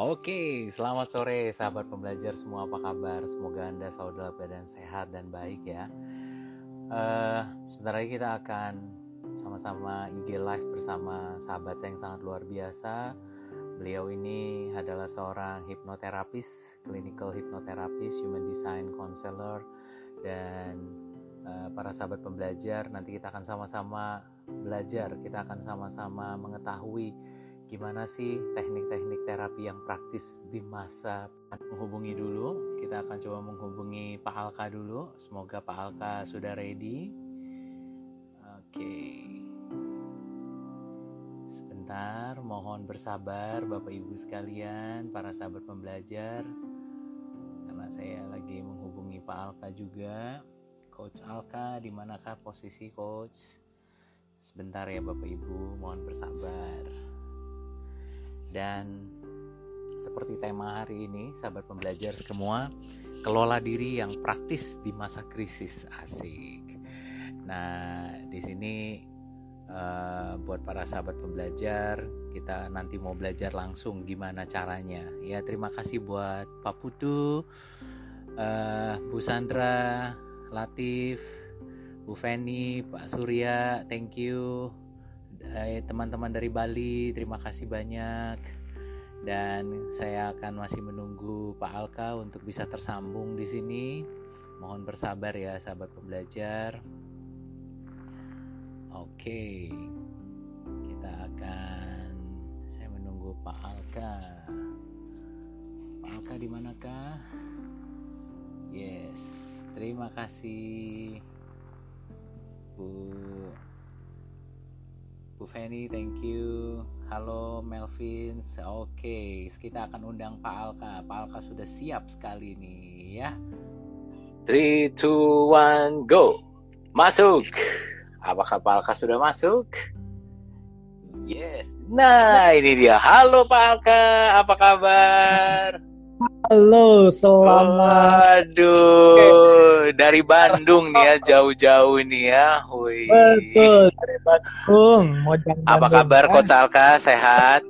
Oke, selamat sore sahabat pembelajar semua apa kabar? Semoga Anda selalu dalam keadaan sehat dan baik ya. Uh, sebentar lagi kita akan sama-sama IG live bersama sahabat saya yang sangat luar biasa. Beliau ini adalah seorang hipnoterapis, clinical hipnoterapis, human design counselor, dan uh, para sahabat pembelajar nanti kita akan sama-sama belajar, kita akan sama-sama mengetahui gimana sih teknik-teknik terapi yang praktis di masa menghubungi dulu. Kita akan coba menghubungi Pak Alka dulu. Semoga Pak Alka sudah ready. Oke. Sebentar mohon bersabar Bapak Ibu sekalian para sahabat pembelajar. Karena saya lagi menghubungi Pak Alka juga. Coach Alka di manakah posisi Coach? Sebentar ya Bapak Ibu mohon bersabar dan seperti tema hari ini, sahabat pembelajar semua, kelola diri yang praktis di masa krisis asik. Nah, di sini uh, buat para sahabat pembelajar, kita nanti mau belajar langsung gimana caranya. Ya, terima kasih buat Pak Putu, uh, Bu Sandra, Latif, Bu Feni, Pak Surya, thank you teman-teman dari Bali, terima kasih banyak. Dan saya akan masih menunggu Pak Alka untuk bisa tersambung di sini. Mohon bersabar ya sahabat pembelajar. Oke. Kita akan saya menunggu Pak Alka. Pak Alka di manakah? Yes. Terima kasih. Bu Bu Feni, thank you. Halo Melvin. Oke, okay, kita akan undang Pak Alka. Pak Alka sudah siap sekali nih ya. 3 2 1 go. Masuk. Apakah Pak Alka sudah masuk? Yes. Nah, ini dia. Halo Pak Alka, apa kabar? Halo, selamat. Waduh, dari Bandung nih ya, jauh-jauh nih ya. Hui. Betul, dari Bandung. Mojang Apa kabar ya. Coach Alka? Sehat?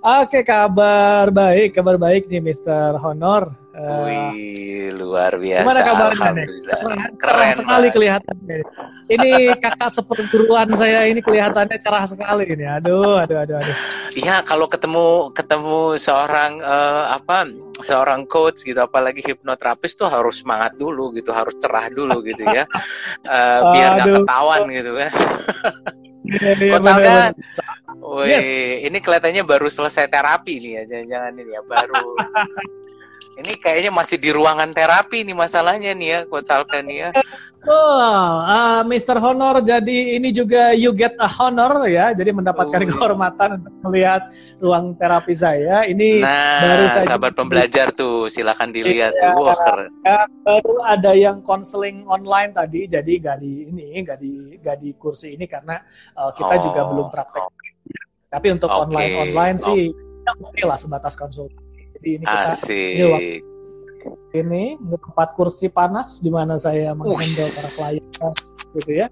Oke, kabar baik, kabar baik nih Mr. Honor. Uh, Wih, luar biasa. Gimana kabarnya nih? Keren, keren sekali kelihatannya. Ini kakak seperguruan saya ini kelihatannya cerah sekali ini. Aduh, aduh, aduh, aduh. Iya, kalau ketemu ketemu seorang uh, apa seorang coach gitu, apalagi hipnoterapis tuh harus semangat dulu gitu, harus cerah dulu gitu ya, uh, biar nggak ketahuan gitu kan. Iya, iya, Coach Alga, wih, yes. ini kelihatannya baru selesai terapi nih ya, jangan-jangan ini ya baru Ini kayaknya masih di ruangan terapi nih masalahnya nih ya, Coach Alka nih ya. Oh, uh, Mr. Honor, jadi ini juga you get a honor ya, jadi mendapatkan oh, kehormatan untuk melihat ruang terapi saya. Ini nah, baru saja sahabat pembelajar tuh, silakan dilihat ya, tuh. Wah, ya, baru ada yang konseling online tadi, jadi gak di ini, gak di gak di kursi ini karena uh, kita oh, juga belum praktek. Oh. Tapi untuk okay. online sih, ya, oke lah sebatas konsultasi. Jadi ini kita Asik. ini, ini tempat kursi panas di mana saya menghandle para klien gitu ya.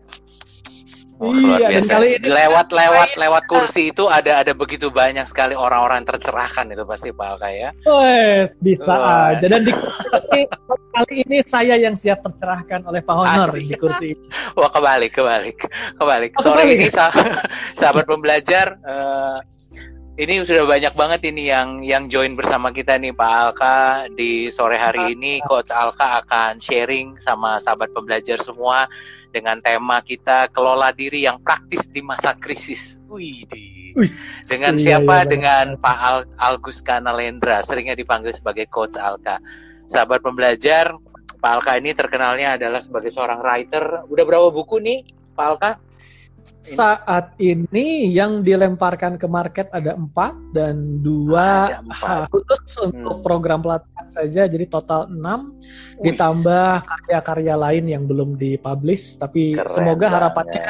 Oh, iya, dan kali ini lewat lewat lewat kursi itu ada ada begitu banyak sekali orang-orang tercerahkan itu pasti Pak Alka ya. Wes, bisa oh. aja. Dan di kursi, kali ini saya yang siap tercerahkan oleh Pak Honor Asik. di kursi. Wah kebalik, kebalik, kebalik. Oh, Sore ini sah sahabat pembelajar uh, ini sudah banyak banget ini yang yang join bersama kita nih Pak Alka di sore hari ini Coach Alka akan sharing sama sahabat pembelajar semua dengan tema kita kelola diri yang praktis di masa krisis. Wih, dengan iya, siapa? Iya, dengan Pak Al Algus Kanalendra, seringnya dipanggil sebagai Coach Alka. Sahabat pembelajar, Pak Alka ini terkenalnya adalah sebagai seorang writer. Udah berapa buku nih, Pak Alka? Saat ini yang dilemparkan ke market ada empat dan dua khusus hmm. untuk program pelatihan saja. Jadi total enam. Ditambah karya-karya lain yang belum dipublish tapi Keren semoga harapannya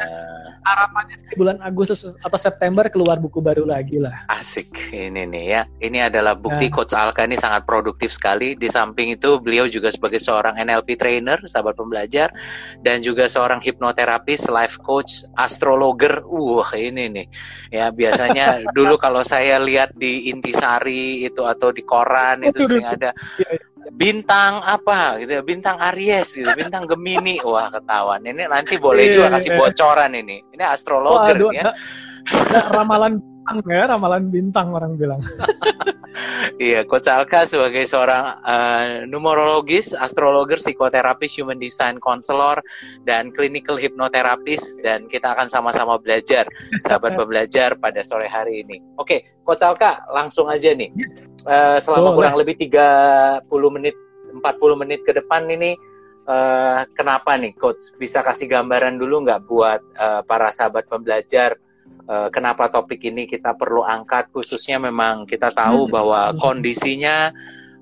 harapannya di bulan Agustus atau September keluar buku baru lagi lah. Asik ini nih ya. Ini adalah bukti nah. Coach Alka ini sangat produktif sekali. Di samping itu beliau juga sebagai seorang NLP trainer, sahabat pembelajar, dan juga seorang hipnoterapis, life coach, astrologer. Uh, ini nih. Ya biasanya dulu kalau saya lihat di Intisari itu atau di koran itu sering ada iya, iya bintang apa gitu ya? Bintang Aries gitu bintang Gemini. Wah ketahuan. Ini nanti boleh yeah, juga iya, kasih yeah. bocoran ini. Ini astrologer Waduh, ya. ramalan bintang ya ramalan bintang orang bilang. Iya Coach Alka sebagai seorang uh, numerologis astrologer psikoterapis human design counselor dan clinical hypnotherapist dan kita akan sama-sama belajar sahabat pembelajar pada sore hari ini. Oke Coach Alka langsung aja nih. Uh, selama oh, kurang lebih 30 menit 40 menit ke depan ini uh, kenapa nih Coach? Bisa kasih gambaran dulu nggak buat uh, para sahabat pembelajar kenapa topik ini kita perlu angkat khususnya memang kita tahu hmm. bahwa kondisinya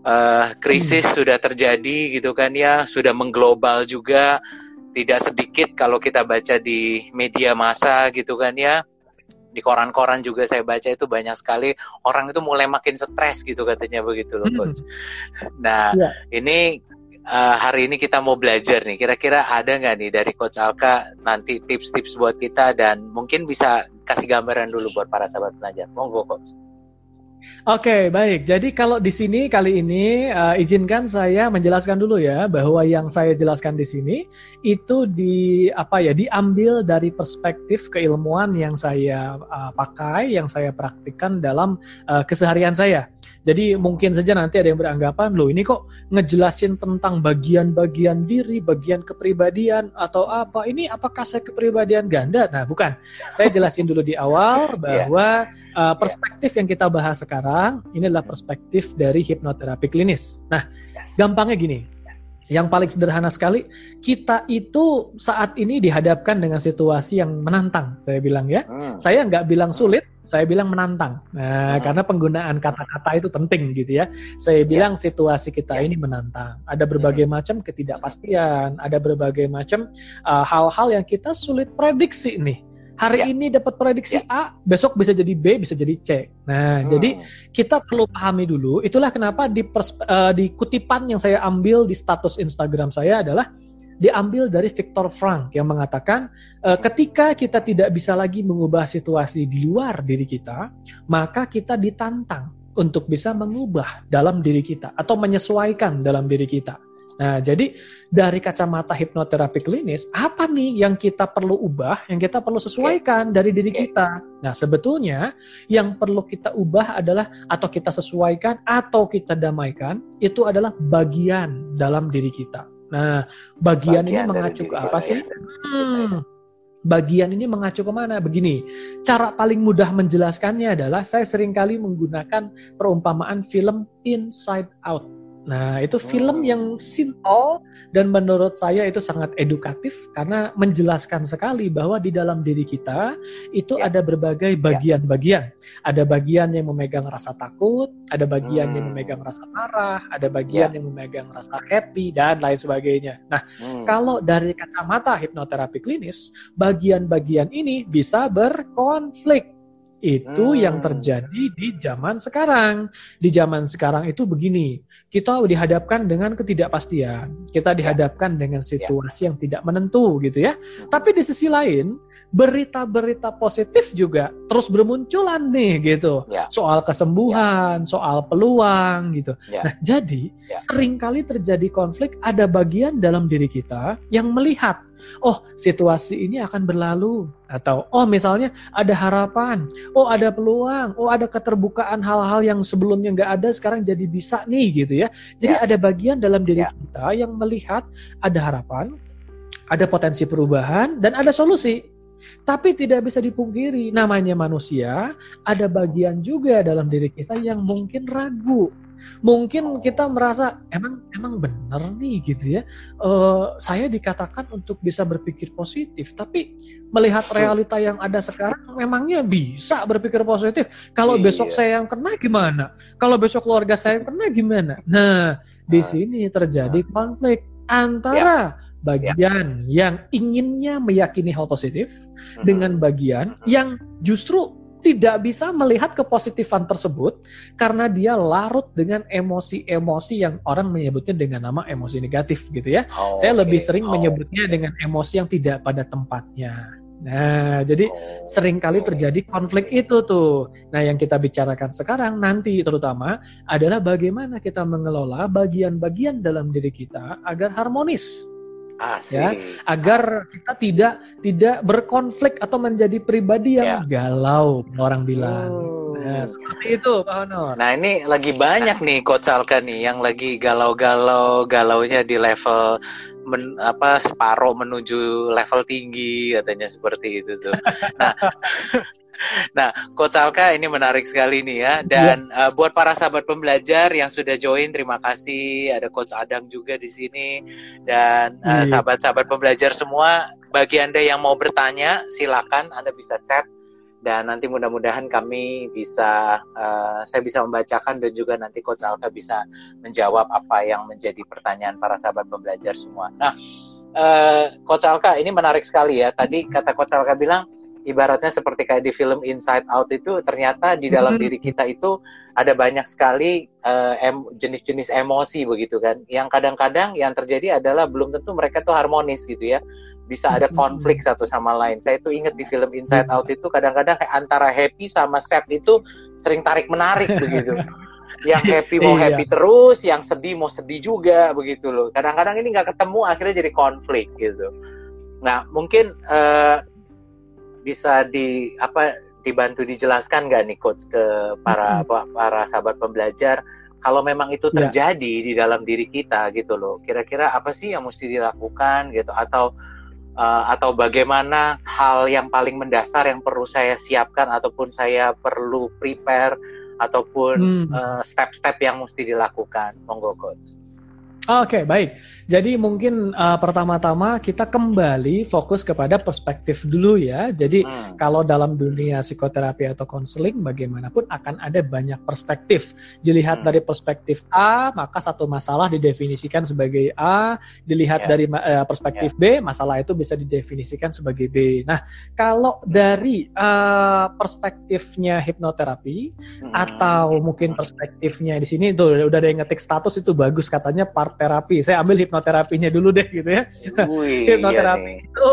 uh, krisis hmm. sudah terjadi gitu kan ya sudah mengglobal juga tidak sedikit kalau kita baca di media massa gitu kan ya di koran-koran juga saya baca itu banyak sekali orang itu mulai makin stres gitu katanya begitu loh hmm. coach. Nah yeah. ini uh, hari ini kita mau belajar nih. Kira-kira ada nggak nih dari Coach Alka nanti tips-tips buat kita dan mungkin bisa kasih gambaran dulu buat para sahabat pelajar. Monggo Coach. Oke, okay, baik. Jadi kalau di sini kali ini uh, izinkan saya menjelaskan dulu ya bahwa yang saya jelaskan di sini itu di apa ya diambil dari perspektif keilmuan yang saya uh, pakai, yang saya praktikkan dalam uh, keseharian saya. Jadi mungkin saja nanti ada yang beranggapan, loh ini kok ngejelasin tentang bagian-bagian diri, bagian kepribadian atau apa? Ini apakah saya kepribadian ganda? Nah, bukan. Saya jelasin dulu di awal iya. bahwa yeah. uh, perspektif yeah. yang kita bahas sekarang ini adalah perspektif dari hipnoterapi klinis. Nah, yes. gampangnya gini. Yang paling sederhana sekali, kita itu saat ini dihadapkan dengan situasi yang menantang, saya bilang ya. Hmm. Saya nggak bilang sulit, saya bilang menantang. Nah, hmm. karena penggunaan kata-kata itu penting gitu ya. Saya yes. bilang situasi kita yes. ini menantang. Ada berbagai hmm. macam ketidakpastian, ada berbagai macam uh, hal-hal uh, yang kita sulit prediksi nih. Hari ya. ini dapat prediksi ya. A, besok bisa jadi B, bisa jadi C. Nah, hmm. jadi kita perlu pahami dulu. Itulah kenapa di, uh, di kutipan yang saya ambil di status Instagram saya adalah diambil dari Viktor Frank yang mengatakan e, ketika kita tidak bisa lagi mengubah situasi di luar diri kita, maka kita ditantang untuk bisa mengubah dalam diri kita atau menyesuaikan dalam diri kita. Nah, jadi dari kacamata hipnoterapi klinis, apa nih yang kita perlu ubah, yang kita perlu sesuaikan dari diri kita? Nah, sebetulnya yang perlu kita ubah adalah atau kita sesuaikan atau kita damaikan itu adalah bagian dalam diri kita. Nah, bagian, bagian ini mengacu ke apa sih? Hmm, bagian ini mengacu ke mana? Begini, cara paling mudah menjelaskannya adalah saya sering kali menggunakan perumpamaan film Inside Out. Nah, itu film yang simple dan menurut saya itu sangat edukatif karena menjelaskan sekali bahwa di dalam diri kita itu ya. ada berbagai ya. bagian-bagian. Ada bagian yang memegang rasa takut, ada bagian hmm. yang memegang rasa marah, ada bagian ya. yang memegang rasa happy dan lain sebagainya. Nah, hmm. kalau dari kacamata hipnoterapi klinis, bagian-bagian ini bisa berkonflik itu hmm. yang terjadi di zaman sekarang. Di zaman sekarang itu begini, kita dihadapkan dengan ketidakpastian, kita ya. dihadapkan dengan ya. situasi yang tidak menentu gitu ya. Tapi di sisi lain, berita-berita positif juga terus bermunculan nih gitu. Ya. Soal kesembuhan, ya. soal peluang gitu. Ya. Nah, jadi ya. sering kali terjadi konflik ada bagian dalam diri kita yang melihat oh situasi ini akan berlalu atau oh misalnya ada harapan, oh ada peluang, oh ada keterbukaan hal-hal yang sebelumnya nggak ada sekarang jadi bisa nih gitu ya. Jadi ya. ada bagian dalam diri ya. kita yang melihat ada harapan, ada potensi perubahan dan ada solusi. Tapi tidak bisa dipungkiri, namanya manusia, ada bagian juga dalam diri kita yang mungkin ragu. Mungkin kita merasa emang emang benar nih gitu ya. Uh, saya dikatakan untuk bisa berpikir positif tapi melihat realita yang ada sekarang memangnya bisa berpikir positif? Kalau iya. besok saya yang kena gimana? Kalau besok keluarga saya yang kena gimana? Nah di nah. sini terjadi konflik antara ya. Bagian ya. yang inginnya meyakini hal positif hmm. dengan bagian hmm. yang justru tidak bisa melihat kepositifan tersebut karena dia larut dengan emosi-emosi yang orang menyebutnya dengan nama emosi negatif gitu ya. Oh, Saya okay. lebih sering oh, menyebutnya okay. dengan emosi yang tidak pada tempatnya. Nah, jadi oh. sering kali terjadi konflik itu tuh. Nah, yang kita bicarakan sekarang nanti terutama adalah bagaimana kita mengelola bagian-bagian dalam diri kita agar harmonis. Asik. Ya, agar kita tidak tidak berkonflik atau menjadi pribadi yang ya. galau, orang bilang. Hmm. Nah, seperti itu, Pak Honor. Nah, ini lagi banyak nih Coach Alka nih yang lagi galau-galau, galaunya di level men, apa separuh menuju level tinggi katanya seperti itu tuh. Nah, nah Coach Alka ini menarik sekali nih ya dan ya. Uh, buat para sahabat pembelajar yang sudah join terima kasih ada Coach Adang juga di sini dan uh, sahabat-sahabat pembelajar semua bagi Anda yang mau bertanya silakan Anda bisa chat dan nanti mudah-mudahan kami bisa uh, saya bisa membacakan dan juga nanti coach Alka bisa menjawab apa yang menjadi pertanyaan para sahabat pembelajar semua. Nah, uh, coach Alka ini menarik sekali ya. Tadi kata coach Alka bilang ibaratnya seperti kayak di film Inside Out itu ternyata di dalam mm-hmm. diri kita itu ada banyak sekali uh, em, jenis-jenis emosi begitu kan yang kadang-kadang yang terjadi adalah belum tentu mereka tuh harmonis gitu ya bisa ada konflik satu sama lain. Saya itu ingat di film Inside Out itu kadang-kadang antara happy sama sad itu sering tarik menarik begitu. Yang happy mau iya. happy terus, yang sedih mau sedih juga begitu loh. Kadang-kadang ini nggak ketemu akhirnya jadi konflik gitu. Nah mungkin uh, bisa di apa dibantu dijelaskan nggak nih coach ke para hmm. para sahabat pembelajar kalau memang itu ya. terjadi ya. di dalam diri kita gitu loh kira-kira apa sih yang mesti dilakukan gitu atau uh, atau bagaimana hal yang paling mendasar yang perlu saya siapkan ataupun saya perlu prepare ataupun hmm. uh, step-step yang mesti dilakukan monggo coach Oke, okay, baik. Jadi mungkin uh, pertama-tama kita kembali fokus kepada perspektif dulu ya. Jadi hmm. kalau dalam dunia psikoterapi atau konseling bagaimanapun akan ada banyak perspektif. Dilihat hmm. dari perspektif A, maka satu masalah didefinisikan sebagai A, dilihat yeah. dari uh, perspektif yeah. B, masalah itu bisa didefinisikan sebagai B. Nah, kalau dari uh, perspektifnya hipnoterapi hmm. atau mungkin perspektifnya di sini tuh udah ada yang ngetik status itu bagus katanya part terapi. Saya ambil hipnoterapinya dulu deh gitu ya. Wih, hipnoterapi iya itu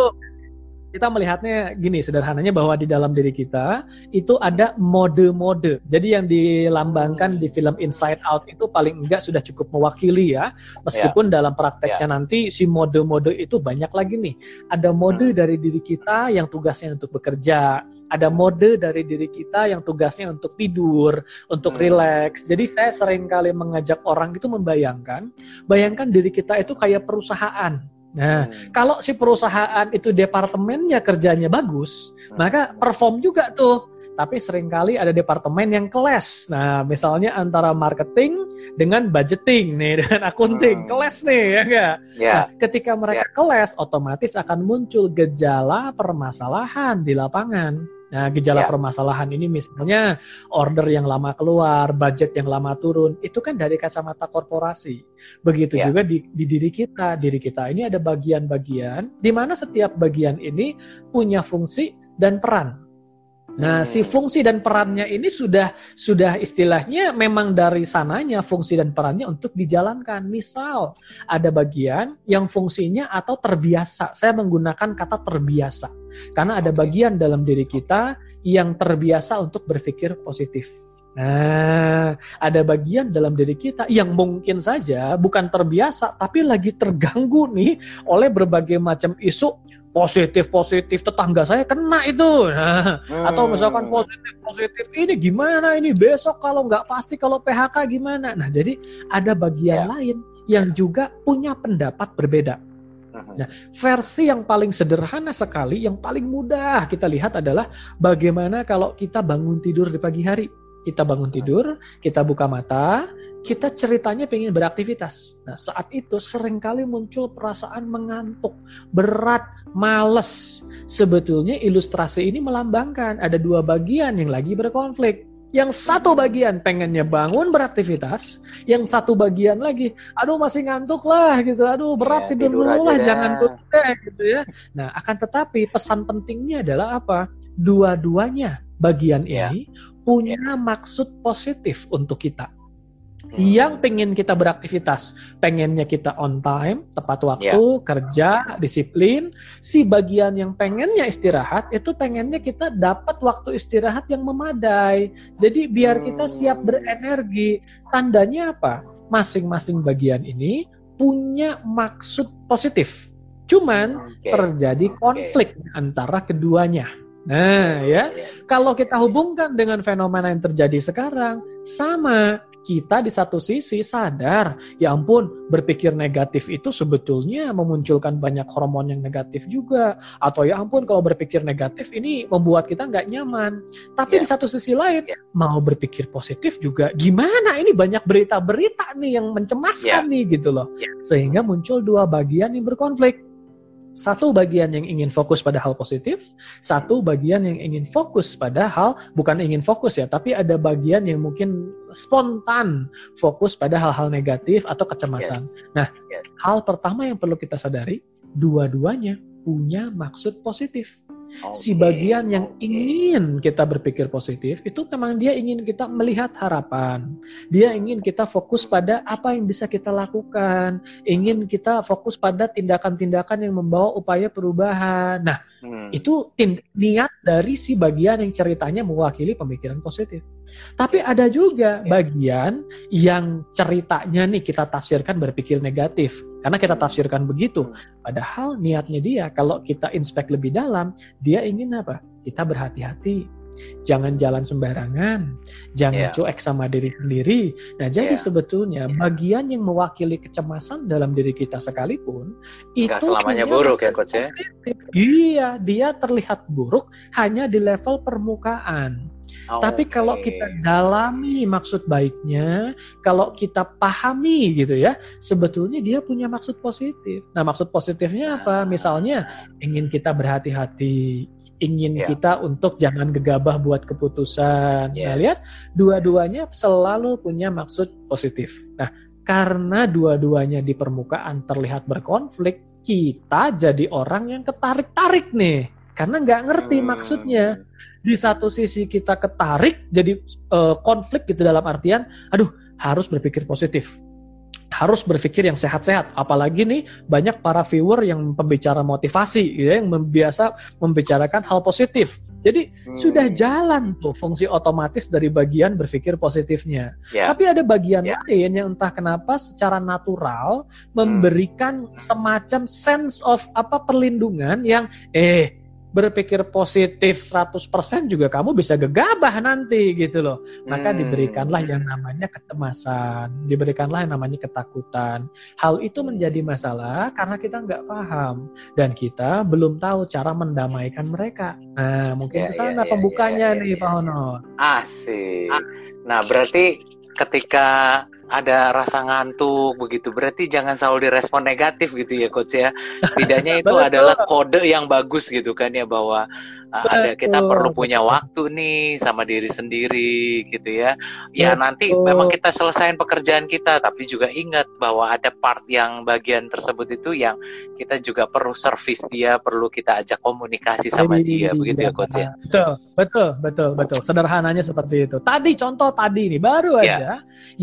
kita melihatnya gini sederhananya bahwa di dalam diri kita itu ada mode-mode. Jadi yang dilambangkan di film Inside Out itu paling enggak sudah cukup mewakili ya. Meskipun yeah. dalam prakteknya yeah. nanti si mode-mode itu banyak lagi nih. Ada mode hmm. dari diri kita yang tugasnya untuk bekerja, ada mode dari diri kita yang tugasnya untuk tidur, untuk hmm. rileks. Jadi saya sering kali mengajak orang itu membayangkan, bayangkan diri kita itu kayak perusahaan Nah, hmm. kalau si perusahaan itu departemennya kerjanya bagus, hmm. maka perform juga tuh. Tapi sering kali ada departemen yang kelas. Nah, misalnya antara marketing dengan budgeting nih, dengan akunting, hmm. kelas nih, ya enggak? Yeah. Nah, ketika mereka yeah. kelas, otomatis akan muncul gejala permasalahan di lapangan. Nah, gejala ya. permasalahan ini misalnya order yang lama keluar, budget yang lama turun, itu kan dari kacamata korporasi. Begitu ya. juga di, di diri kita. Diri kita ini ada bagian-bagian di mana setiap bagian ini punya fungsi dan peran. Nah, hmm. si fungsi dan perannya ini sudah sudah istilahnya memang dari sananya fungsi dan perannya untuk dijalankan. Misal ada bagian yang fungsinya atau terbiasa. Saya menggunakan kata terbiasa karena ada bagian dalam diri kita yang terbiasa untuk berpikir positif. Nah, ada bagian dalam diri kita yang mungkin saja bukan terbiasa, tapi lagi terganggu nih oleh berbagai macam isu positif positif tetangga saya kena itu nah, hmm. atau misalkan positif positif ini gimana ini besok kalau nggak pasti kalau PHK gimana nah jadi ada bagian yeah. lain yang juga punya pendapat berbeda. Nah, versi yang paling sederhana sekali, yang paling mudah kita lihat adalah bagaimana kalau kita bangun tidur di pagi hari kita bangun tidur, kita buka mata, kita ceritanya pengen beraktivitas. Nah, saat itu sering kali muncul perasaan mengantuk, berat, males. Sebetulnya ilustrasi ini melambangkan ada dua bagian yang lagi berkonflik. Yang satu bagian pengennya bangun beraktivitas, yang satu bagian lagi, aduh masih ngantuk lah gitu, aduh berat ya, tidur, dulu lah, jangan dulu gitu ya. Nah, akan tetapi pesan pentingnya adalah apa? Dua-duanya bagian ya. ini punya ya. maksud positif untuk kita. Hmm. Yang pengen kita beraktivitas, pengennya kita on time, tepat waktu, yeah. kerja, disiplin. Si bagian yang pengennya istirahat, itu pengennya kita dapat waktu istirahat yang memadai. Jadi biar kita siap hmm. berenergi. Tandanya apa? Masing-masing bagian ini punya maksud positif. Cuman okay. terjadi konflik okay. antara keduanya. Nah, ya, kalau kita hubungkan dengan fenomena yang terjadi sekarang, sama kita di satu sisi sadar, ya ampun, berpikir negatif itu sebetulnya memunculkan banyak hormon yang negatif juga. Atau ya ampun, kalau berpikir negatif ini membuat kita nggak nyaman. Tapi yeah. di satu sisi lain, yeah. mau berpikir positif juga gimana? Ini banyak berita-berita nih yang mencemaskan yeah. nih gitu loh. Yeah. Sehingga muncul dua bagian yang berkonflik. Satu bagian yang ingin fokus pada hal positif, satu bagian yang ingin fokus pada hal bukan ingin fokus ya, tapi ada bagian yang mungkin spontan fokus pada hal-hal negatif atau kecemasan. Yes. Nah, yes. hal pertama yang perlu kita sadari, dua-duanya punya maksud positif. Okay. Si bagian yang okay. ingin kita berpikir positif itu memang dia ingin kita melihat harapan. Dia ingin kita fokus pada apa yang bisa kita lakukan, ingin kita fokus pada tindakan-tindakan yang membawa upaya perubahan. Nah, hmm. itu niat dari si bagian yang ceritanya mewakili pemikiran positif. Tapi ada juga bagian yang ceritanya nih kita tafsirkan berpikir negatif. Karena kita tafsirkan begitu. Padahal niatnya dia kalau kita inspek lebih dalam, dia ingin apa? Kita berhati-hati. Jangan jalan sembarangan, jangan yeah. cuek sama diri sendiri. Nah, jadi yeah. sebetulnya bagian yang mewakili kecemasan dalam diri kita sekalipun Nggak itu selamanya buruk ya coach ya. Iya, dia terlihat buruk hanya di level permukaan. Oh, Tapi okay. kalau kita dalami maksud baiknya, kalau kita pahami gitu ya, sebetulnya dia punya maksud positif. Nah, maksud positifnya apa? Misalnya ingin kita berhati-hati, ingin yeah. kita untuk jangan gegabah buat keputusan. Nah, yes. Nah, lihat dua-duanya selalu punya maksud positif. Nah, karena dua-duanya di permukaan terlihat berkonflik, kita jadi orang yang ketarik-tarik nih karena nggak ngerti hmm. maksudnya di satu sisi kita ketarik jadi uh, konflik gitu dalam artian aduh harus berpikir positif harus berpikir yang sehat-sehat apalagi nih banyak para viewer yang pembicara motivasi gitu ya, yang biasa membicarakan hal positif jadi hmm. sudah jalan tuh fungsi otomatis dari bagian berpikir positifnya. Yeah. Tapi ada bagian yeah. lain yang entah kenapa secara natural memberikan hmm. semacam sense of apa perlindungan yang eh berpikir positif 100% juga kamu bisa gegabah nanti gitu loh. Maka hmm. diberikanlah yang namanya ketemasan, diberikanlah yang namanya ketakutan. Hal itu menjadi masalah karena kita nggak paham dan kita belum tahu cara mendamaikan mereka. Nah, mungkin ya, sana ya, ya, pembukanya ya, ya, nih ya, Pak Hono. Asik. Nah, berarti ketika ada rasa ngantuk begitu berarti jangan selalu direspon negatif gitu ya coach ya setidaknya itu adalah kode yang bagus gitu kan ya bahwa. Ada kita perlu punya waktu nih sama diri sendiri gitu ya. Ya Betul. nanti memang kita selesaiin pekerjaan kita tapi juga ingat bahwa ada part yang bagian tersebut itu yang kita juga perlu servis dia, perlu kita ajak komunikasi sama dia begitu ya coach ya. Betul, betul, betul, betul. Sederhananya seperti itu. Tadi contoh tadi nih baru ya. aja ya.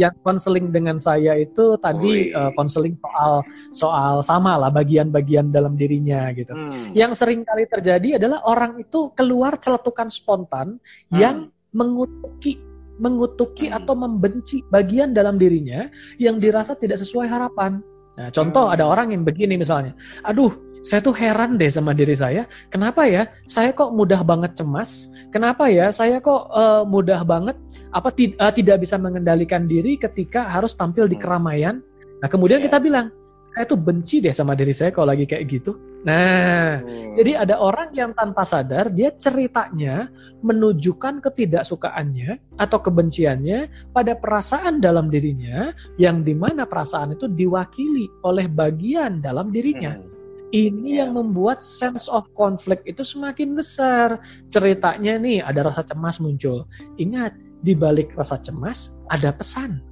yang konseling dengan saya itu tadi eh, konseling uh, soal soal sama lah bagian-bagian dalam dirinya gitu. Hmm. Yang sering kali terjadi adalah orang itu keluar celetukan spontan hmm. yang mengutuki mengutuki hmm. atau membenci bagian dalam dirinya yang dirasa tidak sesuai harapan. Nah, contoh hmm. ada orang yang begini misalnya, aduh, saya tuh heran deh sama diri saya, kenapa ya saya kok mudah banget cemas, kenapa ya saya kok uh, mudah banget apa uh, tidak bisa mengendalikan diri ketika harus tampil di hmm. keramaian. Nah, kemudian yeah. kita bilang, saya tuh benci deh sama diri saya kalau lagi kayak gitu. Nah, hmm. jadi ada orang yang tanpa sadar dia ceritanya menunjukkan ketidaksukaannya atau kebenciannya pada perasaan dalam dirinya yang di mana perasaan itu diwakili oleh bagian dalam dirinya. Hmm. Ini yeah. yang membuat sense of conflict itu semakin besar. Ceritanya nih ada rasa cemas muncul. Ingat, di balik rasa cemas ada pesan.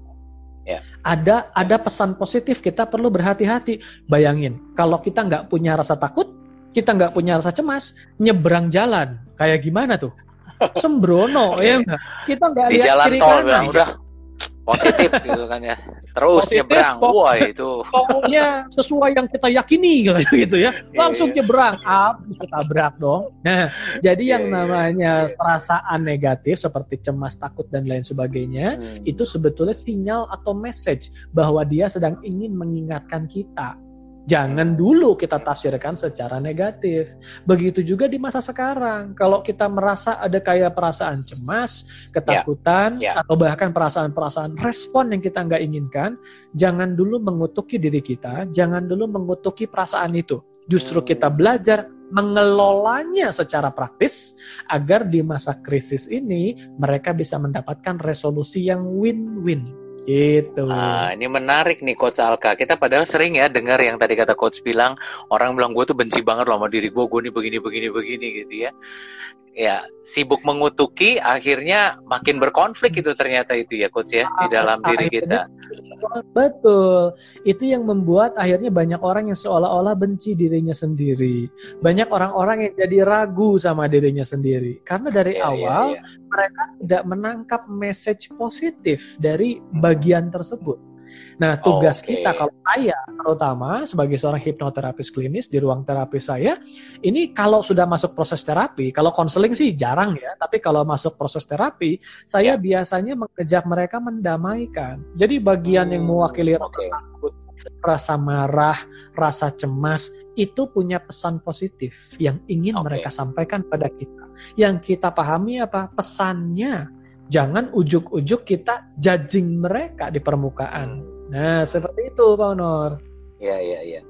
Ya. Ada ada pesan positif kita perlu berhati-hati. Bayangin kalau kita nggak punya rasa takut, kita nggak punya rasa cemas, nyebrang jalan kayak gimana tuh? Sembrono ya enggak? Kita nggak lihat jalan kiri tol kanan. udah positif gitu kan ya. Terus Positif, nyebrang. wah itu. pokoknya sesuai yang kita yakini gitu ya. Langsung Iya. nyebrang. Up bisa tabrak dong. Nah jadi yang Iya, iya, namanya perasaan negatif seperti cemas takut dan lain sebagainya Hmm. itu sebetulnya sinyal atau message bahwa dia sedang ingin mengingatkan kita Jangan dulu kita tafsirkan secara negatif. Begitu juga di masa sekarang. Kalau kita merasa ada kayak perasaan cemas, ketakutan, Ya. atau bahkan perasaan-perasaan respon yang kita nggak inginkan, jangan dulu mengutuki diri kita, jangan dulu mengutuki perasaan itu. Justru Hmm. kita belajar mengelolanya secara praktis agar di masa krisis ini mereka bisa mendapatkan resolusi yang win-win. Gitu. Ah, ini menarik nih Coach Alka. Kita padahal sering ya dengar yang tadi kata Coach bilang, orang bilang gue tuh benci banget loh sama diri gue, gue nih begini, begini, begini gitu ya. Ya, sibuk mengutuki, akhirnya makin berkonflik itu ternyata itu ya Coach ya, di dalam diri kita. Betul. Itu yang membuat akhirnya banyak orang yang seolah-olah benci dirinya sendiri. Banyak orang-orang yang jadi ragu sama dirinya sendiri. Karena dari iya, awal iya. mereka tidak menangkap message positif dari bagian tersebut. Nah, tugas Oke. kita kalau saya terutama sebagai seorang hipnoterapis klinis di ruang terapi saya, ini kalau sudah masuk proses terapi, kalau konseling sih jarang ya, tapi kalau masuk proses terapi, saya Ya. biasanya mengajak mereka mendamaikan. Jadi bagian yang Hmm, mewakili rasa oke. takut, rasa marah, rasa cemas, itu punya pesan positif yang ingin Oke. mereka sampaikan pada kita. Yang kita pahami apa? Pesannya. Jangan ujuk-ujuk kita judging mereka di permukaan. Nah, seperti itu, Pak Honor. Iya, iya, iya.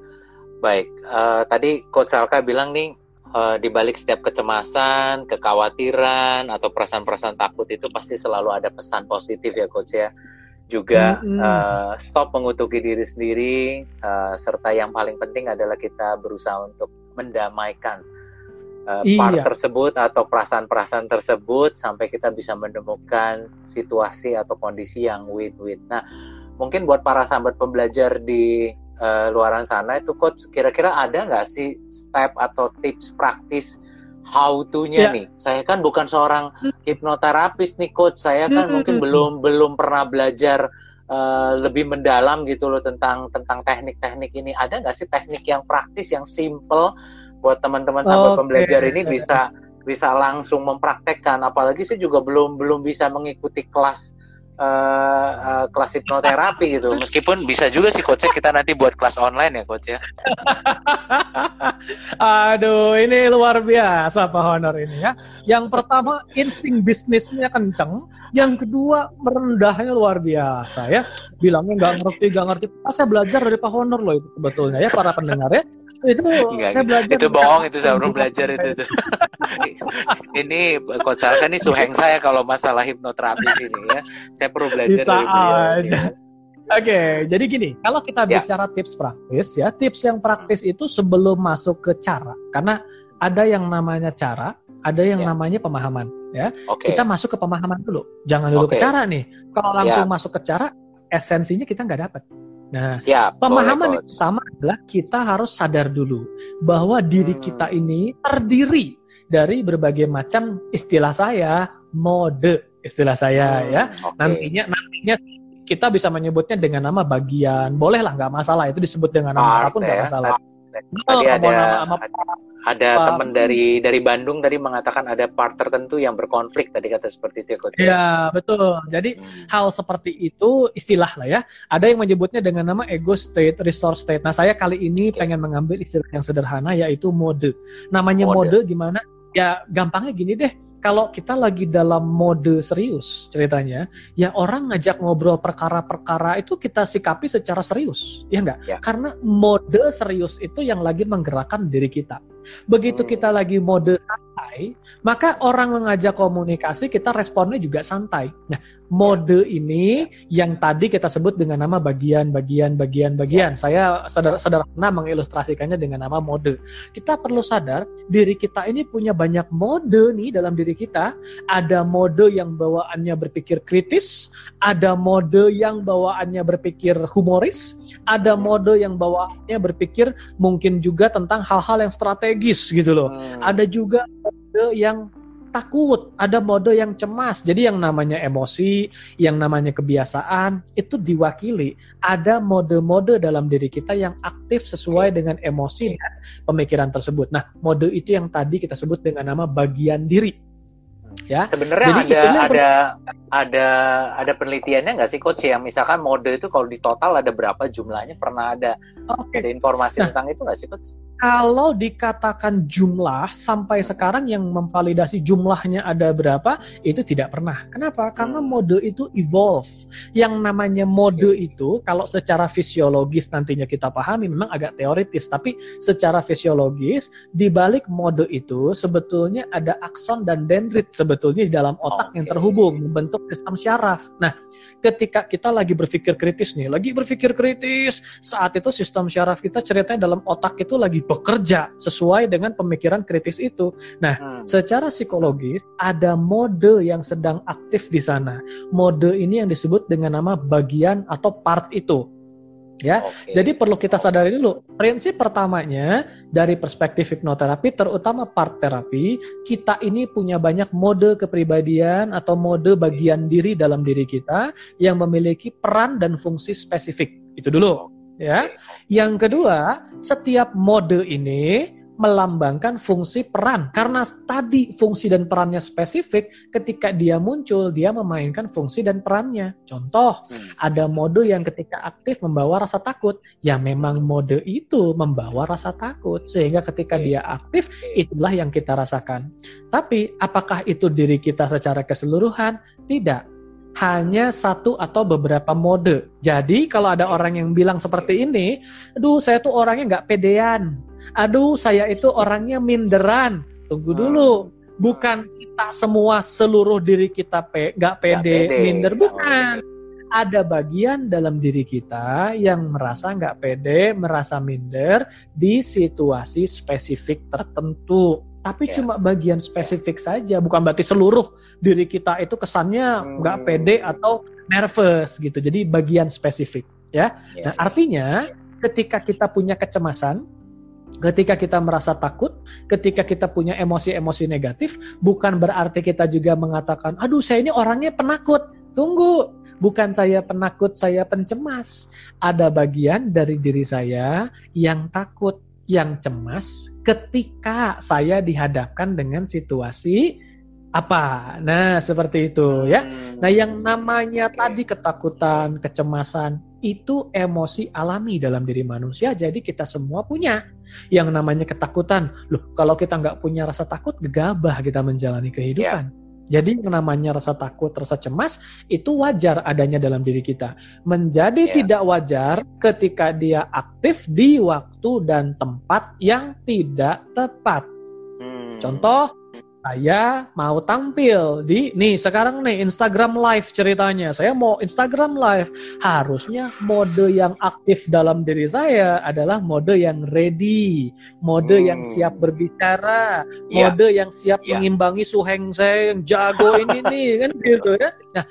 Baik, eh, tadi Coach Alka bilang nih, eh, di balik setiap kecemasan, kekhawatiran, atau perasaan-perasaan takut itu pasti selalu ada pesan positif ya Coach ya. Juga Mm-mm. eh, stop mengutuki diri sendiri, eh, serta yang paling penting adalah kita berusaha untuk mendamaikan part Iya. tersebut atau perasaan-perasaan tersebut sampai kita bisa menemukan situasi atau kondisi yang win-win. Nah, mungkin buat para sahabat pembelajar di eh, luaran sana itu coach kira-kira ada nggak sih step atau tips praktis how to-nya Ya. nih? Saya kan bukan seorang hipnoterapis nih coach, saya kan Hmm. mungkin belum belum pernah belajar eh, lebih mendalam gitu loh tentang tentang teknik-teknik ini. Ada nggak sih teknik yang praktis yang simple buat teman-teman sahabat Oke. pembelajar ini bisa bisa langsung mempraktekkan? Apalagi saya juga belum belum bisa mengikuti kelas eh, eh, kelas hipnoterapi gitu. Meskipun bisa juga sih coach kita nanti buat kelas online ya coach ya. Aduh, ini luar biasa Pak Honor ini ya. Yang pertama insting bisnisnya kenceng, yang kedua merendahnya luar biasa ya. Bilangnya nggak ngerti, nggak ngerti. Ah, saya belajar dari Pak Honor loh itu sebetulnya ya para pendengar ya. Itu Enggak, saya belajar. itu bohong itu saya belum belajar itu tuh. ini coach Alka ini suheng saya kalau masalah hipnoterapi ini ya. Saya perlu belajar Bisa dari beliau. aja. Oke, jadi gini, kalau kita Ya. bicara tips praktis ya, tips yang praktis itu sebelum masuk ke cara, karena ada yang namanya cara, ada yang Ya. namanya pemahaman. Ya, Oke. kita masuk ke pemahaman dulu, jangan dulu Oke. ke cara nih. Kalau langsung masuk ke cara, esensinya kita nggak dapat. Nah, Siap. pemahaman yang pertama adalah kita harus sadar dulu bahwa diri Hmm. kita ini terdiri dari berbagai macam istilah saya mode istilah saya Hmm, ya oke. nantinya nantinya kita bisa menyebutnya dengan nama bagian boleh lah nggak masalah itu disebut dengan nama apa pun nggak ya, masalah Tadi Oh, ada mau nama- nama ada teman dari dari Bandung tadi mengatakan ada part tertentu yang berkonflik tadi kata seperti itu ya coach. ya betul jadi Hmm. hal seperti itu istilah lah ya. Ada yang menyebutnya dengan nama ego state, resource state. Nah, saya kali ini Oke. pengen mengambil istilah yang sederhana yaitu mode. Namanya Mode. mode, gimana? Ya gampangnya gini deh. Kalau kita lagi dalam mode serius ceritanya, ya orang ngajak ngobrol perkara-perkara itu kita sikapi secara serius, ya enggak? Ya. Karena mode serius itu yang lagi menggerakkan diri kita. Begitu Hmm. kita lagi mode santai, maka orang mengajak komunikasi kita responnya juga santai. Nah, mode ini yang tadi kita sebut dengan nama bagian, bagian, bagian, bagian. Saya sederhana mengilustrasikannya dengan nama mode. Kita perlu sadar diri kita ini punya banyak mode nih dalam diri kita. Ada mode yang bawaannya berpikir kritis, ada mode yang bawaannya berpikir humoris, ada mode yang bawaannya berpikir mungkin juga tentang hal-hal yang strategis gitu loh. Hmm. Ada juga mode yang takut, ada mode yang cemas. Jadi yang namanya emosi, yang namanya kebiasaan itu diwakili. Ada mode-mode dalam diri kita yang aktif sesuai dengan emosi dan pemikiran tersebut. Nah, mode itu yang tadi kita sebut dengan nama bagian diri ya. Sebenarnya Jadi ada ada ada ada penelitiannya nggak sih coach yang misalkan mode itu kalau di total ada berapa jumlahnya pernah ada okay. ada informasi nah, tentang itu nggak sih coach? Kalau dikatakan jumlah sampai sekarang yang memvalidasi jumlahnya ada berapa itu tidak pernah. Kenapa? Karena hmm. mode itu evolve. Yang namanya mode okay. itu kalau secara fisiologis nantinya kita pahami memang agak teoritis, tapi secara fisiologis di balik mode itu sebetulnya ada akson dan dendrit sebetulnya di dalam otak okay. yang terhubung membentuk sistem syaraf. Nah, ketika kita lagi berpikir kritis nih, lagi berpikir kritis, saat itu sistem syaraf kita ceritanya dalam otak itu lagi bekerja sesuai dengan pemikiran kritis itu. Nah, hmm. secara psikologis ada mode yang sedang aktif di sana. Mode ini yang disebut dengan nama bagian atau part itu. Ya, okay. jadi perlu kita sadari dulu. Prinsip pertamanya dari perspektif hipnoterapi, terutama part terapi, kita ini punya banyak mode kepribadian atau mode bagian diri dalam diri kita yang memiliki peran dan fungsi spesifik. Itu dulu ya. Yang kedua, setiap mode ini melambangkan fungsi peran. Karena tadi fungsi dan perannya spesifik ketika dia muncul dia memainkan fungsi dan perannya. Contoh hmm. ada mode yang ketika aktif membawa rasa takut. Ya memang mode itu membawa rasa takut. Sehingga ketika dia aktif itulah yang kita rasakan. Tapi apakah itu diri kita secara keseluruhan? Tidak hanya satu atau beberapa mode. Jadi kalau ada orang yang bilang seperti ini, aduh saya tuh orangnya nggak pedean, aduh saya itu orangnya minderan. Tunggu dulu, bukan kita semua seluruh diri kita pe nggak pede, pede, minder, bukan. Ada bagian dalam diri kita yang merasa nggak pede, merasa minder di situasi spesifik tertentu tapi yeah. cuma bagian spesifik saja bukan berarti seluruh diri kita itu kesannya nggak hmm. pede atau nervous gitu jadi bagian spesifik ya yeah. nah artinya ketika kita punya kecemasan ketika kita merasa takut ketika kita punya emosi-emosi negatif bukan berarti kita juga mengatakan aduh saya ini orangnya penakut tunggu bukan saya penakut saya pencemas ada bagian dari diri saya yang takut yang cemas ketika saya dihadapkan dengan situasi apa. Nah, seperti itu ya. Hmm. Nah, yang namanya tadi ketakutan, kecemasan itu emosi alami dalam diri manusia. Jadi kita semua punya yang namanya ketakutan. Loh, kalau kita nggak punya rasa takut, gegabah kita menjalani kehidupan. Jadi yang namanya rasa takut, rasa cemas itu wajar adanya dalam diri kita. Menjadi yeah. tidak wajar ketika dia aktif di waktu dan tempat yang tidak tepat. Hmm. Contoh, saya mau tampil di nih sekarang nih Instagram live ceritanya saya mau Instagram live harusnya mode yang aktif dalam diri saya adalah mode yang ready mode hmm. yang siap berbicara yeah. mode yang siap yeah. mengimbangi suheng saya yang jago ini nih kan gitu ya nah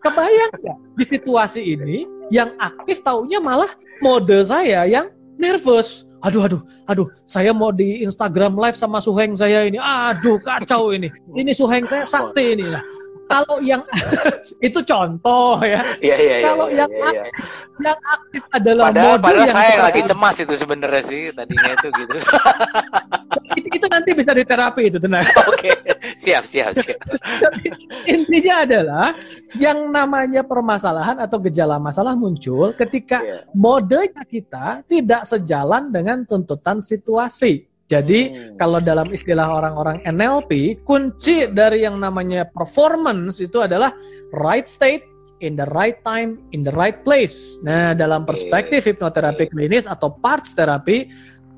kebayang ya di situasi ini yang aktif taunya malah mode saya yang nervous aduh aduh aduh saya mau di Instagram live sama Suheng saya ini. Aduh kacau ini. Ini Suheng saya sakti ini. Lah kalau yang itu contoh ya. Iya iya iya. Kalau ya, yang ya, ya. aktif, yang aktif adalah padahal, padahal yang saya lagi cemas itu sebenarnya sih tadinya itu gitu. itu, itu nanti bisa diterapi itu tenang. Oke, siap siap siap. Intinya adalah yang namanya permasalahan atau gejala masalah muncul ketika yeah. modenya kita tidak sejalan dengan tuntutan situasi. Jadi hmm. kalau dalam istilah orang-orang NLP, kunci dari yang namanya performance itu adalah right state in the right time in the right place. Nah, dalam perspektif hipnoterapi klinis atau parts terapi,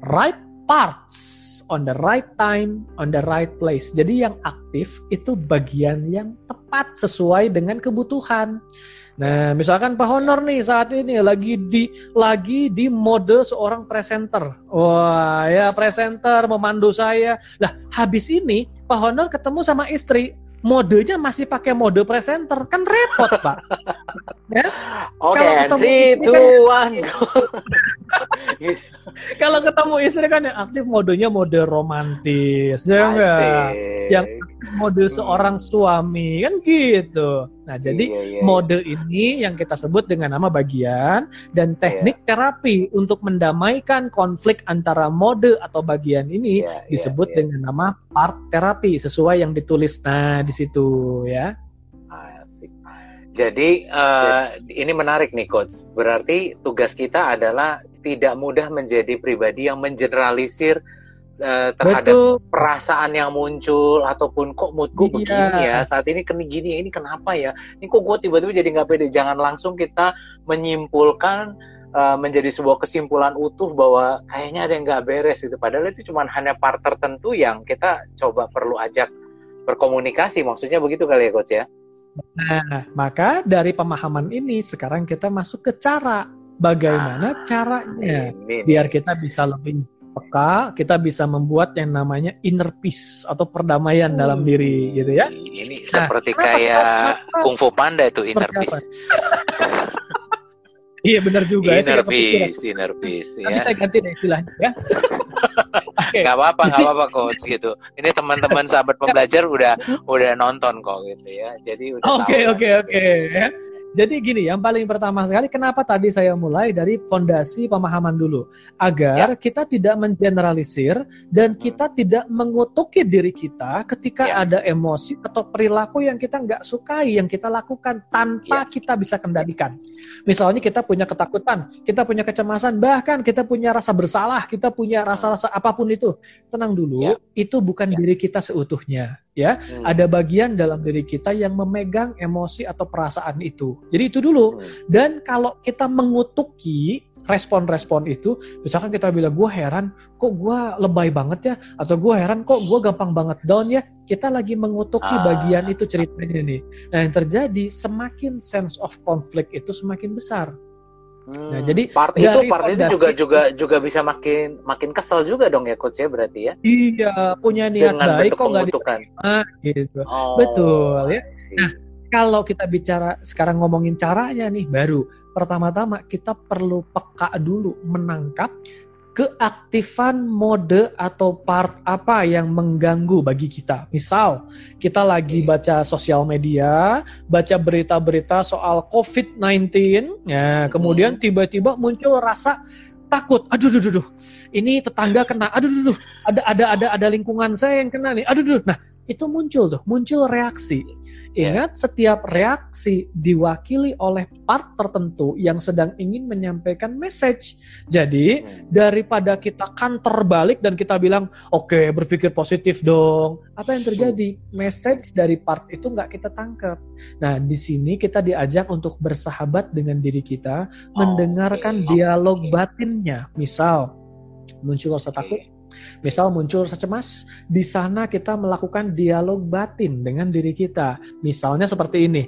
right parts on the right time, on the right place. Jadi yang aktif itu bagian yang tepat sesuai dengan kebutuhan. Nah, misalkan Pak Honor nih saat ini lagi di lagi di mode seorang presenter. Wah, ya presenter memandu saya. Lah, habis ini Pak Honor ketemu sama istri, modenya masih pakai mode presenter. Kan repot pak. Ya? Oke okay, ketemu tuan kalau ketemu istri kan yang aktif modenya mode romantis ya enggak yang mode seorang suami kan gitu nah jadi iya, iya, iya. mode ini yang kita sebut dengan nama bagian dan teknik iya. terapi untuk mendamaikan konflik antara mode atau bagian ini iya, iya disebut dengan nama part terapi sesuai yang ditulis nah di situ ya jadi uh, ini menarik nih coach. Berarti tugas kita adalah tidak mudah menjadi pribadi yang mengeneralisir uh, terhadap Betul. perasaan yang muncul ataupun kok moodku iya. begini ya saat ini kena gini ini kenapa ya ini kok gue tiba-tiba jadi nggak pede jangan langsung kita menyimpulkan uh, menjadi sebuah kesimpulan utuh bahwa kayaknya ada yang nggak beres itu padahal itu cuma hanya part tertentu yang kita coba perlu ajak berkomunikasi maksudnya begitu kali ya coach ya Nah, maka dari pemahaman ini sekarang kita masuk ke cara bagaimana ah, caranya ini. biar kita bisa lebih peka, kita bisa membuat yang namanya inner peace atau perdamaian hmm. dalam diri gitu ya. Ini nah, seperti kayak kungfu panda itu inner peace. Iya benar juga. Inner peace, inner peace. Nanti ya. saya ganti deh istilahnya ya. okay. Gak apa-apa, gak apa-apa coach gitu. Ini teman-teman sahabat pembelajar udah udah nonton kok gitu ya. Jadi udah Oke oke oke. Jadi gini, yang paling pertama sekali kenapa tadi saya mulai dari fondasi pemahaman dulu agar ya. kita tidak mengeneralisir dan kita tidak mengutuki diri kita ketika ya. ada emosi atau perilaku yang kita nggak sukai yang kita lakukan tanpa ya. kita bisa kendalikan. Misalnya kita punya ketakutan, kita punya kecemasan, bahkan kita punya rasa bersalah, kita punya rasa-rasa apa pun itu. Tenang dulu, ya. itu bukan ya. diri kita seutuhnya ya hmm. ada bagian dalam diri kita yang memegang emosi atau perasaan itu jadi itu dulu hmm. dan kalau kita mengutuki respon-respon itu misalkan kita bilang gue heran kok gue lebay banget ya atau gue heran kok gue gampang banget down ya kita lagi mengutuki ah. bagian itu ceritanya nih nah yang terjadi semakin sense of conflict itu semakin besar hmm, nah, jadi part itu part itu juga juga juga bisa makin makin kesel juga dong ya coach ya berarti ya. Iya, punya niat Dengan baik kok nggak diterima gitu. Oh, Betul ya. Nah, kalau kita bicara sekarang ngomongin caranya nih baru pertama-tama kita perlu peka dulu menangkap keaktifan mode atau part apa yang mengganggu bagi kita. Misal, kita lagi baca sosial media, baca berita-berita soal COVID-19, ya, kemudian tiba-tiba muncul rasa takut. Aduh, aduh, aduh, ini tetangga kena. Aduh, aduh, aduh, ada ada ada ada lingkungan saya yang kena nih. Aduh, aduh. Nah, itu muncul tuh, muncul reaksi. Ya. Ingat, setiap reaksi diwakili oleh part tertentu yang sedang ingin menyampaikan message. Jadi, hmm. daripada kita kantor balik dan kita bilang, oke, okay, berpikir positif dong. Apa yang terjadi? Message dari part itu nggak kita tangkap. Nah, di sini kita diajak untuk bersahabat dengan diri kita, mendengarkan dialog batinnya. Misal, muncul rasa takut, Misal muncul rasa cemas, di sana kita melakukan dialog batin dengan diri kita. Misalnya seperti ini,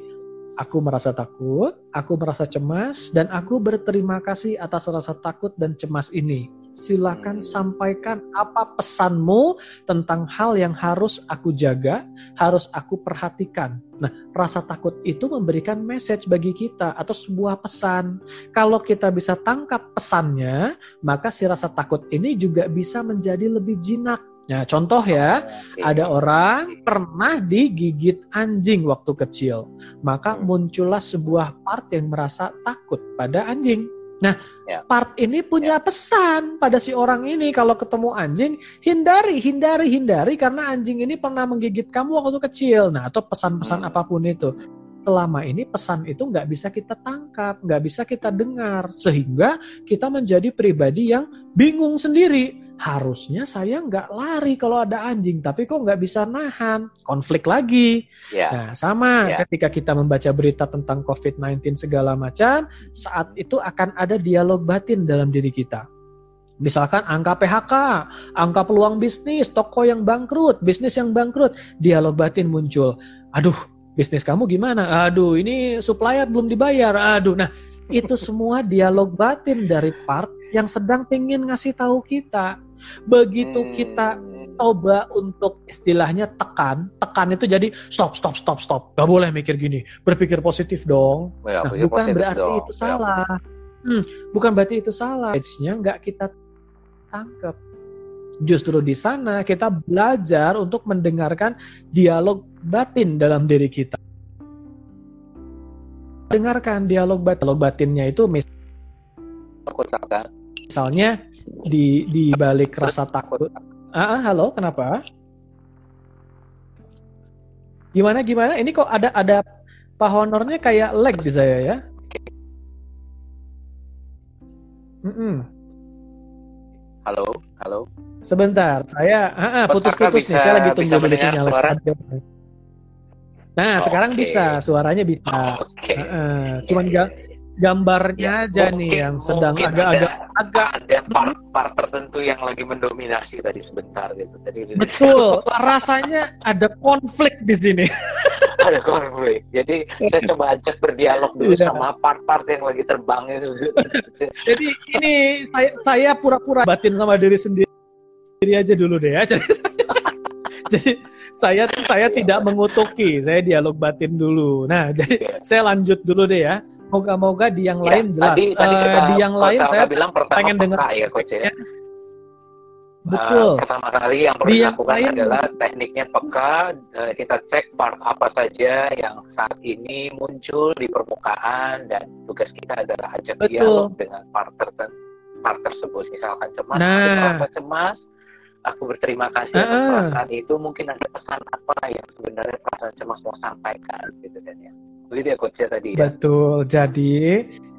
aku merasa takut, aku merasa cemas, dan aku berterima kasih atas rasa takut dan cemas ini. Silakan sampaikan apa pesanmu tentang hal yang harus aku jaga, harus aku perhatikan. Nah, rasa takut itu memberikan message bagi kita atau sebuah pesan. Kalau kita bisa tangkap pesannya, maka si rasa takut ini juga bisa menjadi lebih jinak Nah, contoh ya, ada orang pernah digigit anjing waktu kecil, maka hmm. muncullah sebuah part yang merasa takut pada anjing. Nah, ya. part ini punya ya. pesan pada si orang ini kalau ketemu anjing, hindari, hindari, hindari karena anjing ini pernah menggigit kamu waktu kecil. Nah, atau pesan-pesan hmm. apa pun itu. Selama ini pesan itu nggak bisa kita tangkap, nggak bisa kita dengar, sehingga kita menjadi pribadi yang bingung sendiri harusnya saya nggak lari kalau ada anjing, tapi kok nggak bisa nahan, konflik lagi. Yeah. Nah, sama yeah. ketika kita membaca berita tentang COVID-19 segala macam, saat itu akan ada dialog batin dalam diri kita. Misalkan angka PHK, angka peluang bisnis, toko yang bangkrut, bisnis yang bangkrut, dialog batin muncul. Aduh, bisnis kamu gimana? Aduh, ini supplier belum dibayar. Aduh, nah itu semua dialog batin dari part yang sedang pengen ngasih tahu kita. Begitu hmm. kita coba untuk istilahnya tekan, tekan itu jadi stop, stop, stop, stop. Gak boleh mikir gini, berpikir positif dong. Ya, nah, bukan berarti dong. itu ya. salah. Hmm, bukan berarti itu salah. Edge-nya nggak kita tangkap. Justru di sana kita belajar untuk mendengarkan dialog batin dalam diri kita. Dengarkan dialog batin. Dialog batinnya itu misalnya di di balik rasa takut. Ah, ah, halo, kenapa? Gimana gimana? Ini kok ada ada Pak Honornya kayak lag di saya ya? Mm -mm. Halo, halo. Sebentar, saya ah, ah, putus-putus nih. Saya lagi tunggu dulu sinyal. Nah, oh, sekarang okay. bisa, suaranya bisa. Oh, okay. uh, uh, cuman gak gambarnya ya, aja mungkin, nih yang sedang agak-agak agak ada part-part tertentu yang lagi mendominasi tadi sebentar gitu. Tadi Betul, rasanya ada konflik di sini. ada konflik. Jadi saya coba ajak berdialog dulu ya. sama part-part yang lagi terbang itu. Jadi ini saya saya pura-pura batin sama diri sendiri aja dulu deh ya. Jadi, jadi saya saya tidak mengutuki, saya dialog batin dulu. Nah, jadi saya lanjut dulu deh ya moga-moga di yang ya, lain jelas. Tadi, tadi kita, uh, di yang lain saya bilang pengen dengar ya, coach ya. Betul. Uh, pertama kali yang perlu dilakukan lain, adalah tekniknya peka. Uh, kita cek part apa saja yang saat ini muncul di permukaan dan tugas kita adalah ajak Betul. dialog dengan part, tertentu, part tersebut. Misalkan cemas, nah. apa cemas, aku berterima kasih uh. atas perasaan itu. Mungkin ada pesan apa yang sebenarnya perasaan cemas mau sampaikan gitu kan ya. Begitu ya coach ya tadi ya. Betul. Jadi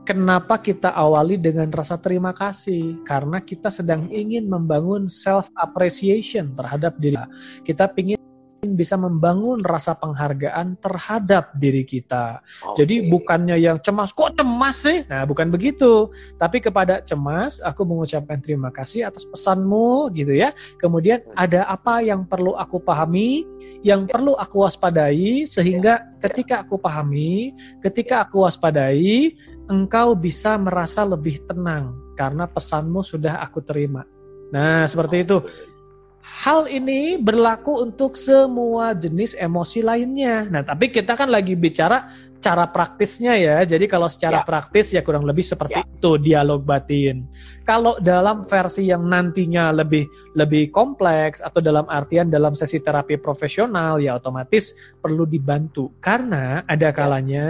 kenapa kita awali dengan rasa terima kasih? Karena kita sedang ingin membangun self appreciation terhadap diri. Kita ingin bisa membangun rasa penghargaan terhadap diri kita. Okay. Jadi bukannya yang cemas, kok cemas sih? Nah, bukan begitu. Tapi kepada cemas, aku mengucapkan terima kasih atas pesanmu gitu ya. Kemudian ada apa yang perlu aku pahami, yang perlu aku waspadai sehingga ketika aku pahami, ketika aku waspadai, engkau bisa merasa lebih tenang karena pesanmu sudah aku terima. Nah, seperti itu. Hal ini berlaku untuk semua jenis emosi lainnya. Nah, tapi kita kan lagi bicara cara praktisnya ya. Jadi kalau secara ya. praktis ya kurang lebih seperti ya. itu dialog batin. Kalau dalam versi yang nantinya lebih lebih kompleks atau dalam artian dalam sesi terapi profesional ya otomatis perlu dibantu karena ada ya. kalanya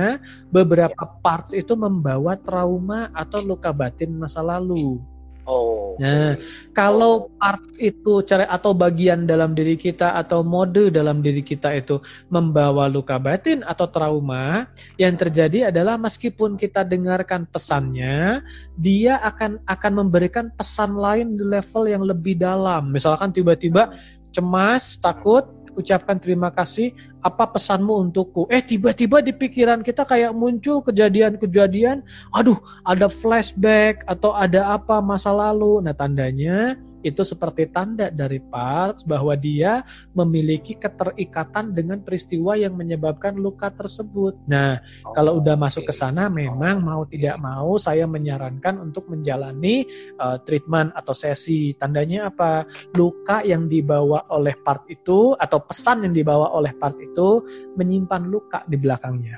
beberapa ya. parts itu membawa trauma atau luka batin masa lalu. Oh. Nah, kalau part itu cara atau bagian dalam diri kita atau mode dalam diri kita itu membawa luka batin atau trauma, yang terjadi adalah meskipun kita dengarkan pesannya, dia akan akan memberikan pesan lain di level yang lebih dalam. Misalkan tiba-tiba cemas, takut, ucapkan terima kasih, apa pesanmu untukku? Eh tiba-tiba di pikiran kita kayak muncul kejadian-kejadian, aduh ada flashback atau ada apa masa lalu. Nah tandanya itu seperti tanda dari Parks bahwa dia memiliki keterikatan dengan peristiwa yang menyebabkan luka tersebut. Nah, oh, kalau udah masuk ke sana memang mau tidak mau saya menyarankan untuk menjalani uh, treatment atau sesi. Tandanya apa? Luka yang dibawa oleh part itu atau pesan yang dibawa oleh part itu menyimpan luka di belakangnya.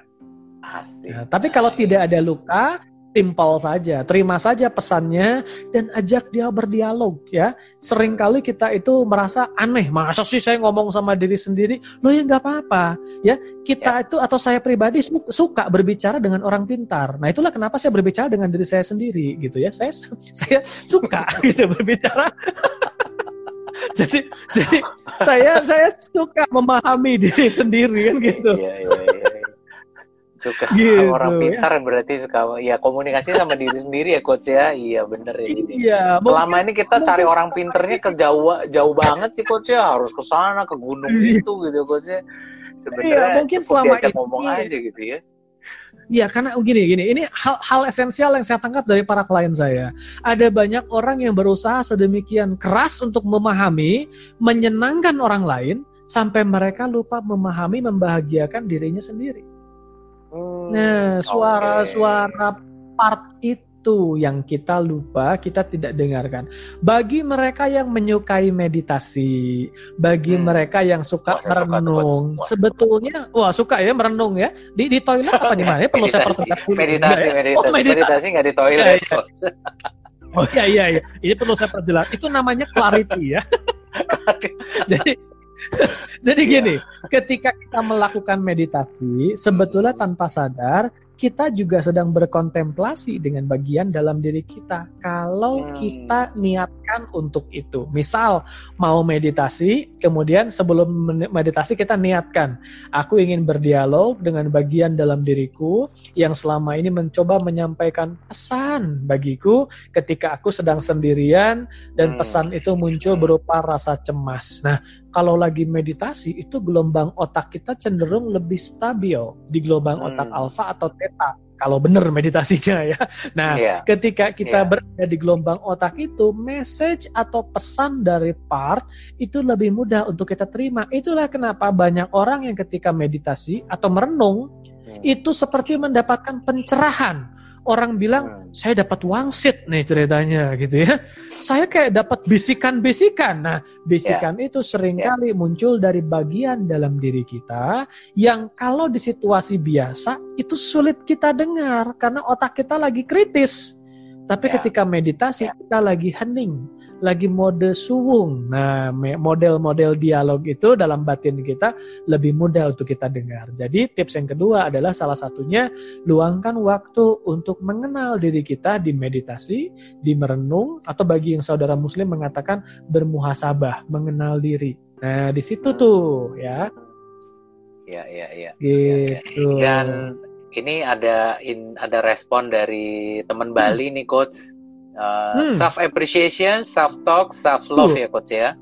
Asik. Nah, tapi kalau tidak ada luka, Simple saja, terima saja pesannya dan ajak dia berdialog ya. Seringkali kita itu merasa aneh, masa sih saya ngomong sama diri sendiri? Lo ya nggak apa-apa ya. Kita ya. itu atau saya pribadi suka berbicara dengan orang pintar. Nah itulah kenapa saya berbicara dengan diri saya sendiri gitu ya. Saya saya suka gitu berbicara. jadi jadi saya saya suka memahami diri sendiri kan gitu. Iya, iya, iya suka gitu, orang pintar berarti suka ya komunikasi sama diri sendiri ya coach ya. Iya bener ya ini iya, selama mungkin, ini kita mungkin, cari orang pinternya ke jauh jauh banget sih coach ya. Harus ke sana ke gunung iya. itu gitu coach ya. Sebenarnya iya, mungkin selama ini ngomong aja gitu ya. Ya karena gini gini, ini hal hal esensial yang saya tangkap dari para klien saya. Ada banyak orang yang berusaha sedemikian keras untuk memahami, menyenangkan orang lain sampai mereka lupa memahami, membahagiakan dirinya sendiri. Hmm, nah, suara-suara okay. part itu yang kita lupa, kita tidak dengarkan. Bagi mereka yang menyukai meditasi, bagi hmm. mereka yang suka wah, merenung, suka, sebetulnya wah suka ya merenung ya. Di di toilet apa di mana? Perlu saya pertegas dulu. Meditasi, ya? meditasi, oh, meditasi, meditasi nggak di toilet. Ya, ya. Oh iya iya iya. Ini perlu saya perjelas. Itu namanya clarity ya. Jadi jadi gini, ketika kita melakukan meditasi, sebetulnya tanpa sadar kita juga sedang berkontemplasi dengan bagian dalam diri kita. Kalau hmm. kita niatkan untuk itu, misal mau meditasi, kemudian sebelum meditasi kita niatkan, aku ingin berdialog dengan bagian dalam diriku yang selama ini mencoba menyampaikan pesan bagiku ketika aku sedang sendirian dan hmm. pesan itu muncul berupa rasa cemas. Nah, kalau lagi meditasi itu gelombang otak kita cenderung lebih stabil di gelombang hmm. otak alfa atau theta kalau benar meditasinya ya. Nah, yeah. ketika kita yeah. berada di gelombang otak itu, message atau pesan dari part itu lebih mudah untuk kita terima. Itulah kenapa banyak orang yang ketika meditasi atau merenung hmm. itu seperti mendapatkan pencerahan orang bilang hmm. saya dapat wangsit nih ceritanya gitu ya. Saya kayak dapat bisikan-bisikan. Nah, bisikan yeah. itu sering kali yeah. muncul dari bagian dalam diri kita yang kalau di situasi biasa itu sulit kita dengar karena otak kita lagi kritis. Tapi yeah. ketika meditasi yeah. kita lagi hening, lagi mode suwung. Nah, model-model dialog itu dalam batin kita lebih mudah untuk kita dengar. Jadi tips yang kedua adalah salah satunya luangkan waktu untuk mengenal diri kita di meditasi, di merenung atau bagi yang saudara muslim mengatakan bermuhasabah, mengenal diri. Nah, di situ tuh ya. Ya, ya, ya. Gitu. Ya, ya. Dan ini ada in, ada respon dari teman Bali nih coach. Uh, hmm. Self appreciation, self talk, self love uh. ya coach ya.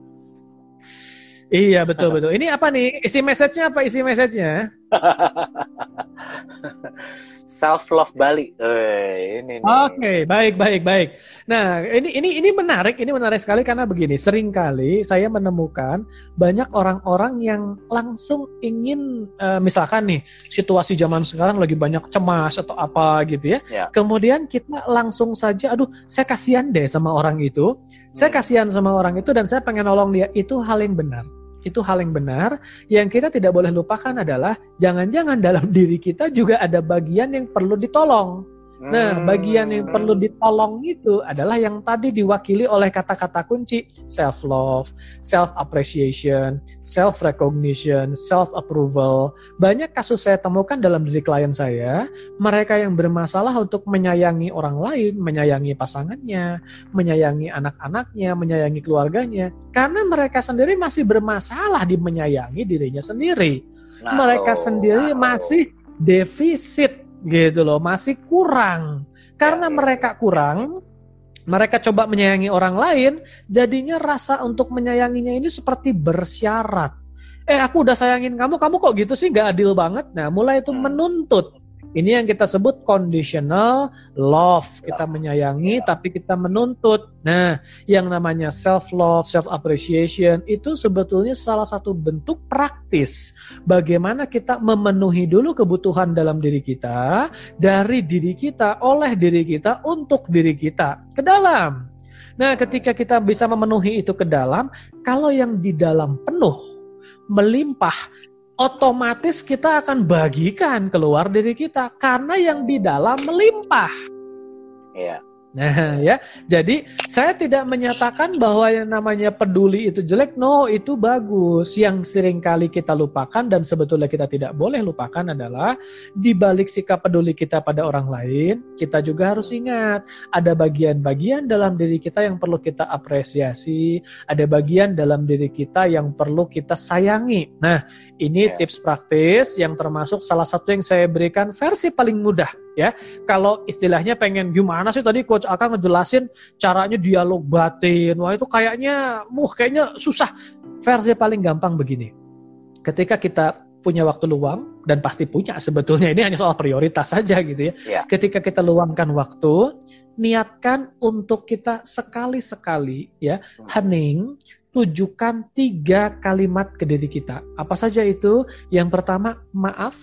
Iya betul betul. Ini apa nih? Isi message-nya apa isi message-nya? self love Bali. Eh, ini Oke, okay, baik baik baik. Nah, ini ini ini menarik, ini menarik sekali karena begini, sering kali saya menemukan banyak orang-orang yang langsung ingin uh, misalkan nih, situasi zaman sekarang lagi banyak cemas atau apa gitu ya. ya. Kemudian kita langsung saja aduh, saya kasihan deh sama orang itu. Saya hmm. kasihan sama orang itu dan saya pengen nolong dia. Itu hal yang benar itu hal yang benar. Yang kita tidak boleh lupakan adalah jangan-jangan dalam diri kita juga ada bagian yang perlu ditolong. Nah, hmm. bagian yang perlu ditolong itu adalah yang tadi diwakili oleh kata-kata kunci self love, self appreciation, self recognition, self approval. Banyak kasus saya temukan dalam diri klien saya, mereka yang bermasalah untuk menyayangi orang lain, menyayangi pasangannya, menyayangi anak-anaknya, menyayangi keluarganya, karena mereka sendiri masih bermasalah di menyayangi dirinya sendiri. Nah, mereka sendiri nah, masih defisit gitu loh masih kurang. Karena ya, ya, mereka kurang mereka coba menyayangi orang lain jadinya rasa untuk menyayanginya ini seperti bersyarat. Eh aku udah sayangin kamu kamu kok gitu sih? Nggak adil banget. Nah mulai itu hmm. menuntut ini yang kita sebut conditional love. Kita menyayangi tapi kita menuntut. Nah, yang namanya self love, self appreciation itu sebetulnya salah satu bentuk praktis bagaimana kita memenuhi dulu kebutuhan dalam diri kita dari diri kita oleh diri kita untuk diri kita ke dalam. Nah, ketika kita bisa memenuhi itu ke dalam, kalau yang di dalam penuh, melimpah, otomatis kita akan bagikan keluar dari kita karena yang di dalam melimpah. Iya. Nah, ya. Jadi, saya tidak menyatakan bahwa yang namanya peduli itu jelek. No, itu bagus. Yang sering kali kita lupakan dan sebetulnya kita tidak boleh lupakan adalah di balik sikap peduli kita pada orang lain, kita juga harus ingat ada bagian-bagian dalam diri kita yang perlu kita apresiasi, ada bagian dalam diri kita yang perlu kita sayangi. Nah, ini yeah. tips praktis yang termasuk salah satu yang saya berikan versi paling mudah ya. Kalau istilahnya pengen gimana sih tadi coach akan ngejelasin caranya dialog batin. Wah itu kayaknya muh kayaknya susah. Versi paling gampang begini. Ketika kita punya waktu luang dan pasti punya sebetulnya ini hanya soal prioritas saja gitu ya. Yeah. Ketika kita luangkan waktu, niatkan untuk kita sekali-sekali ya hmm. hening tujukan tiga kalimat ke diri kita. Apa saja itu? Yang pertama, maaf.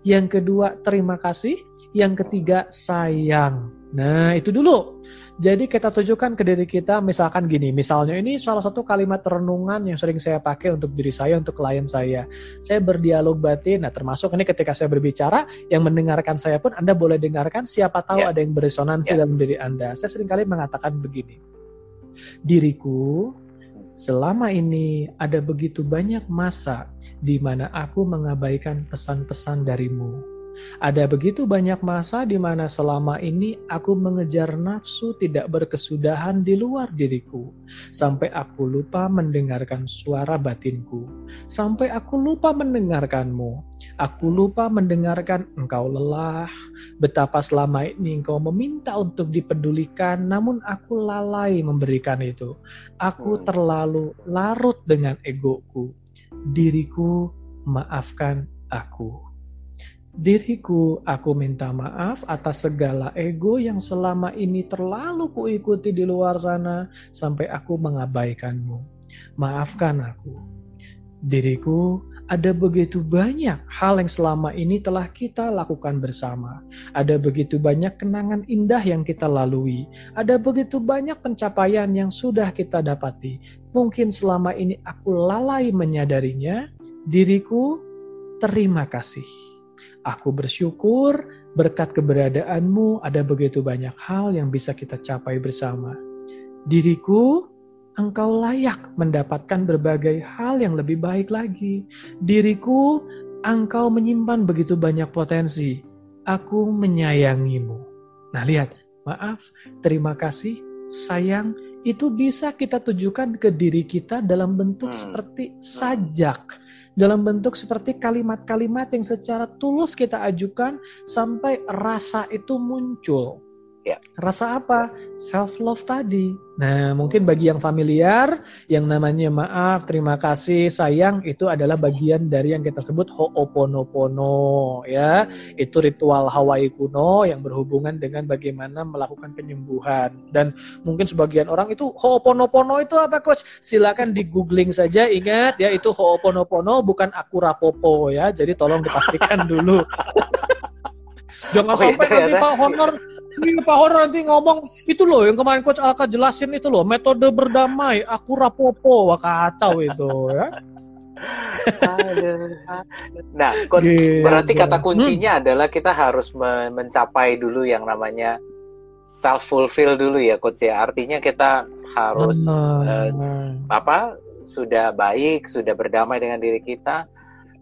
Yang kedua, terima kasih. Yang ketiga, sayang. Nah, itu dulu. Jadi kita tujukan ke diri kita misalkan gini, misalnya ini salah satu kalimat renungan yang sering saya pakai untuk diri saya, untuk klien saya. Saya berdialog batin, nah termasuk ini ketika saya berbicara, yang mendengarkan saya pun Anda boleh dengarkan, siapa tahu yeah. ada yang beresonansi yeah. dalam diri Anda. Saya sering kali mengatakan begini, diriku selama ini ada begitu banyak masa di mana aku mengabaikan pesan-pesan darimu ada begitu banyak masa di mana selama ini aku mengejar nafsu tidak berkesudahan di luar diriku, sampai aku lupa mendengarkan suara batinku, sampai aku lupa mendengarkanmu. Aku lupa mendengarkan engkau lelah, betapa selama ini engkau meminta untuk dipedulikan, namun aku lalai memberikan itu. Aku hmm. terlalu larut dengan egoku. Diriku, maafkan aku. Diriku, aku minta maaf atas segala ego yang selama ini terlalu kuikuti di luar sana sampai aku mengabaikanmu. Maafkan aku. Diriku, ada begitu banyak hal yang selama ini telah kita lakukan bersama. Ada begitu banyak kenangan indah yang kita lalui. Ada begitu banyak pencapaian yang sudah kita dapati. Mungkin selama ini aku lalai menyadarinya. Diriku, terima kasih. Aku bersyukur berkat keberadaanmu ada begitu banyak hal yang bisa kita capai bersama. Diriku, engkau layak mendapatkan berbagai hal yang lebih baik lagi. Diriku, engkau menyimpan begitu banyak potensi. Aku menyayangimu. Nah lihat, maaf, terima kasih, sayang, itu bisa kita tujukan ke diri kita dalam bentuk hmm. seperti sajak dalam bentuk seperti kalimat-kalimat yang secara tulus kita ajukan sampai rasa itu muncul. Ya. Rasa apa? Self love tadi. Nah, mungkin bagi yang familiar, yang namanya maaf, terima kasih, sayang itu adalah bagian dari yang kita sebut ho'oponopono ya. Itu ritual Hawaii kuno yang berhubungan dengan bagaimana melakukan penyembuhan. Dan mungkin sebagian orang itu ho'oponopono itu apa coach? Silakan di googling saja. Ingat ya itu ho'oponopono bukan aku rapopo ya. Jadi tolong dipastikan dulu. Jangan oh, sampai iya, nanti iya. Pak Honor ini Pak Hor nanti ngomong itu loh yang kemarin Coach Alka jelasin itu loh metode berdamai aku rapopo wah kacau itu ya. nah, coach, gitu. berarti kata kuncinya hmm. adalah kita harus mencapai dulu yang namanya self fulfill dulu ya, coach ya. Artinya kita harus uh, apa? Sudah baik, sudah berdamai dengan diri kita,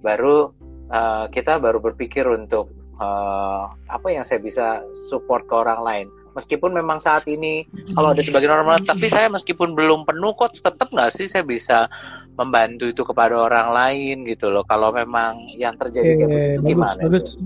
baru uh, kita baru berpikir untuk uh, apa yang saya bisa support ke orang lain. Meskipun memang saat ini kalau ada sebagian orang tapi saya meskipun belum penuh kok tetap nggak sih saya bisa membantu itu kepada orang lain gitu loh. Kalau memang yang terjadi kayak begitu gimana bagus.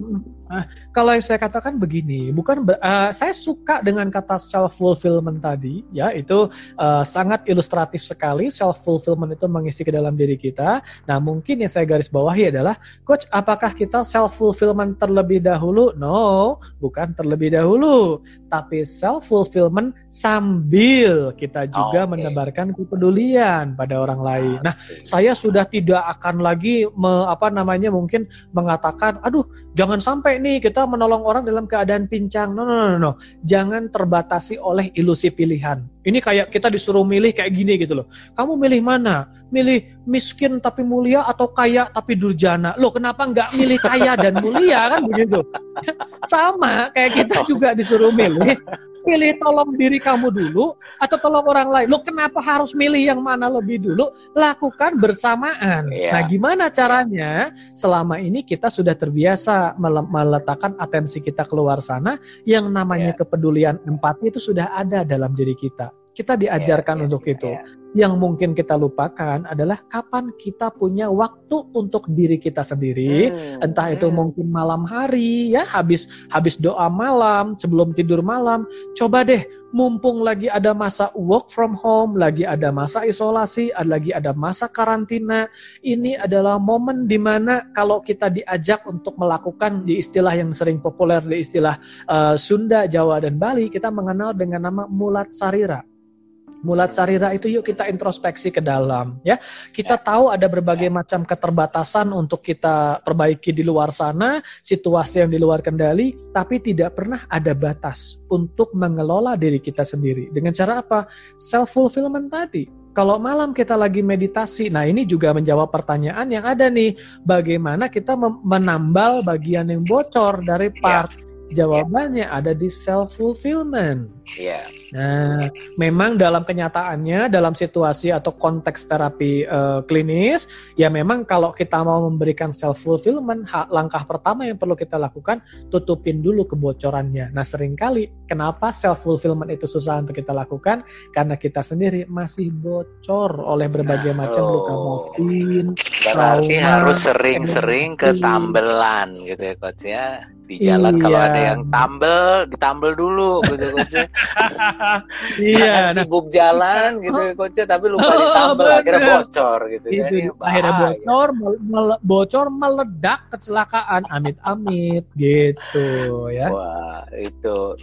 Nah, kalau yang saya katakan begini, bukan uh, saya suka dengan kata self fulfillment tadi, ya itu uh, sangat ilustratif sekali. Self fulfillment itu mengisi ke dalam diri kita. Nah, mungkin yang saya garis bawahi adalah, coach, apakah kita self fulfillment terlebih dahulu? No, bukan terlebih dahulu, tapi self fulfillment sambil kita juga oh, okay. menebarkan kepedulian pada orang lain. Nah, saya sudah tidak akan lagi me, apa namanya mungkin mengatakan, aduh, jangan sampai nih kita menolong orang dalam keadaan pincang. No, no, no, no. Jangan terbatasi oleh ilusi pilihan. Ini kayak kita disuruh milih kayak gini gitu loh. Kamu milih mana? Milih miskin tapi mulia atau kaya tapi durjana? Loh kenapa nggak milih kaya dan mulia kan begitu? Sama kayak kita juga disuruh milih pilih tolong diri kamu dulu atau tolong orang lain. Lo kenapa harus milih yang mana lebih dulu? Lakukan bersamaan. Yeah. Nah, gimana caranya? Selama ini kita sudah terbiasa meletakkan atensi kita keluar sana, yang namanya yeah. kepedulian empati itu sudah ada dalam diri kita. Kita diajarkan yeah, yeah, untuk yeah, itu. Yeah Yang mungkin kita lupakan adalah kapan kita punya waktu untuk diri kita sendiri, hmm. entah itu hmm. mungkin malam hari ya, habis habis doa malam, sebelum tidur malam, coba deh mumpung lagi ada masa work from home, lagi ada masa isolasi, ada lagi ada masa karantina, ini adalah momen di mana kalau kita diajak untuk melakukan di istilah yang sering populer di istilah uh, Sunda, Jawa dan Bali, kita mengenal dengan nama mulat sarira Mulat sarira itu yuk kita introspeksi ke dalam ya. Kita ya. tahu ada berbagai macam keterbatasan untuk kita perbaiki di luar sana, situasi yang di luar kendali, tapi tidak pernah ada batas untuk mengelola diri kita sendiri. Dengan cara apa? Self fulfillment tadi. Kalau malam kita lagi meditasi, nah ini juga menjawab pertanyaan yang ada nih, bagaimana kita menambal bagian yang bocor dari ya. part Jawabannya yeah. ada di self fulfillment. Yeah. Nah, memang dalam kenyataannya dalam situasi atau konteks terapi uh, klinis, ya memang kalau kita mau memberikan self fulfillment, langkah pertama yang perlu kita lakukan tutupin dulu kebocorannya. Nah, sering kali kenapa self fulfillment itu susah untuk kita lakukan? Karena kita sendiri masih bocor oleh berbagai nah, macam oh. luka batin. Berarti trauma, harus sering-sering ketambelan gitu ya coach ya di jalan iya. kalau ada yang tambel ditambel dulu gitu coach. Iya nah, sibuk jalan gitu ya coach tapi lupa oh, ditambel oh, akhirnya bocor gitu ya. Itu, ya akhirnya bocor mele bocor meledak kecelakaan amit amit gitu ya. Wah itu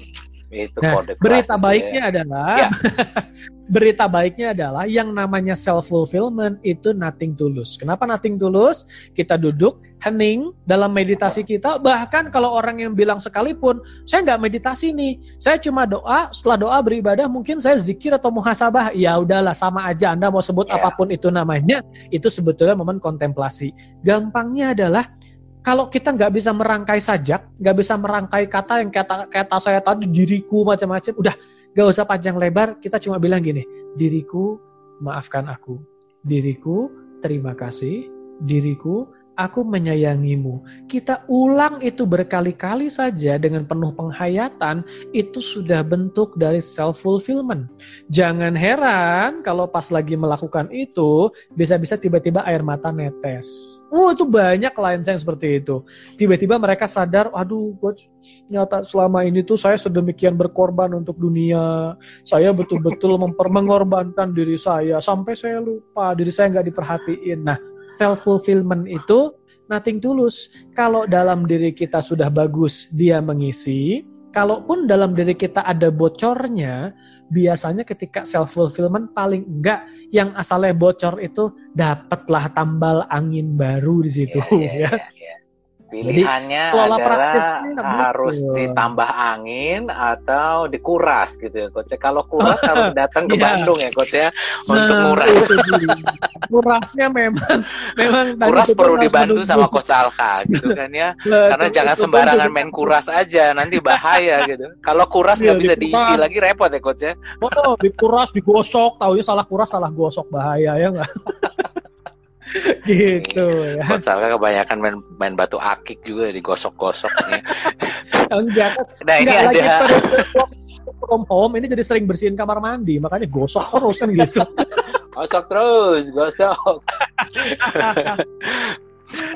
itu nah, kode berita baiknya ya. adalah ya. berita baiknya adalah yang namanya self fulfillment itu nothing tulus. Kenapa nothing tulus? Kita duduk hening dalam meditasi kita. Bahkan kalau orang yang bilang sekalipun, saya nggak meditasi nih, saya cuma doa. Setelah doa beribadah, mungkin saya zikir atau muhasabah. Ya udahlah, sama aja. Anda mau sebut yeah. apa pun itu namanya, itu sebetulnya momen kontemplasi. Gampangnya adalah kalau kita nggak bisa merangkai sajak, nggak bisa merangkai kata yang kata kata saya tadi diriku macam-macam, udah gak usah panjang lebar, kita cuma bilang gini, diriku maafkan aku, diriku terima kasih, diriku aku menyayangimu. Kita ulang itu berkali-kali saja dengan penuh penghayatan, itu sudah bentuk dari self-fulfillment. Jangan heran kalau pas lagi melakukan itu, bisa-bisa tiba-tiba air mata netes. Wah, itu banyak klien saya yang seperti itu. Tiba-tiba mereka sadar, aduh, coach, nyata selama ini tuh saya sedemikian berkorban untuk dunia. Saya betul-betul mengorbankan diri saya, sampai saya lupa diri saya nggak diperhatiin. Nah, self fulfillment itu nothing tulus. Kalau dalam diri kita sudah bagus, dia mengisi. Kalaupun dalam diri kita ada bocornya, biasanya ketika self fulfillment paling enggak yang asalnya bocor itu dapatlah tambal angin baru di situ yeah, yeah, ya. Yeah, yeah. Pilihannya Jadi, adalah harus betul. ditambah angin atau dikuras gitu ya coach. Kalau kuras harus datang ke yeah. Bandung ya coach ya nah, untuk nguras. Kurasnya memang memang kuras perlu dibantu sama coach Alka gitu kan ya. Nah, Karena jangan sembarangan main kuras aja nanti bahaya gitu. Kalau kuras nggak iya, bisa diisi lagi repot ya coach ya. Oh, dikuras digosok, tahu ya salah kuras salah gosok bahaya ya enggak? gitu ya. Gonsalga kebanyakan main main batu akik juga digosok-gosok nih. enggak, nah ini ada from home ini jadi sering bersihin kamar mandi makanya gosok terus kan gitu. gosok terus, gosok.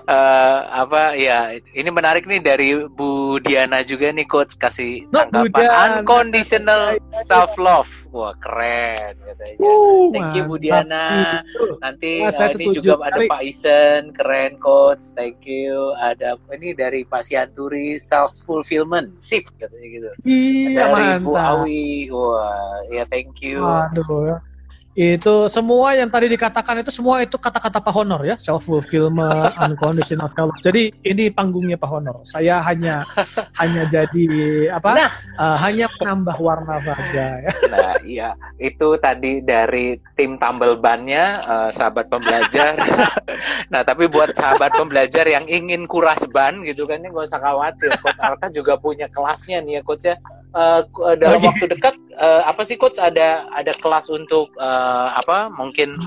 Uh, apa ya ini menarik nih dari Bu Diana juga nih coach kasih tanggapan. Unconditional self love wah keren katanya. Uh, thank you Bu Diana. nanti uh, ini juga ada Pak Isen keren coach. Thank you. Ada ini dari Pak Sianturi self fulfillment sip katanya gitu. Iya dari mantap. Bu Awi. Wah ya thank you. Aduh itu semua yang tadi dikatakan itu semua itu kata-kata Pak Honor ya. Self fulfillment unconditional self. Jadi ini panggungnya Pak Honor. Saya hanya hanya jadi apa nah, uh, hanya menambah warna saja ya. Nah iya. Itu tadi dari tim tambel bannya uh, sahabat pembelajar. Nah tapi buat sahabat pembelajar yang ingin kuras ban gitu kan ini gak usah khawatir. Coach Alka juga punya kelasnya nih ya coach ya. Uh, dalam okay. waktu dekat uh, apa sih coach? Ada ada kelas untuk uh, uh, apa mungkin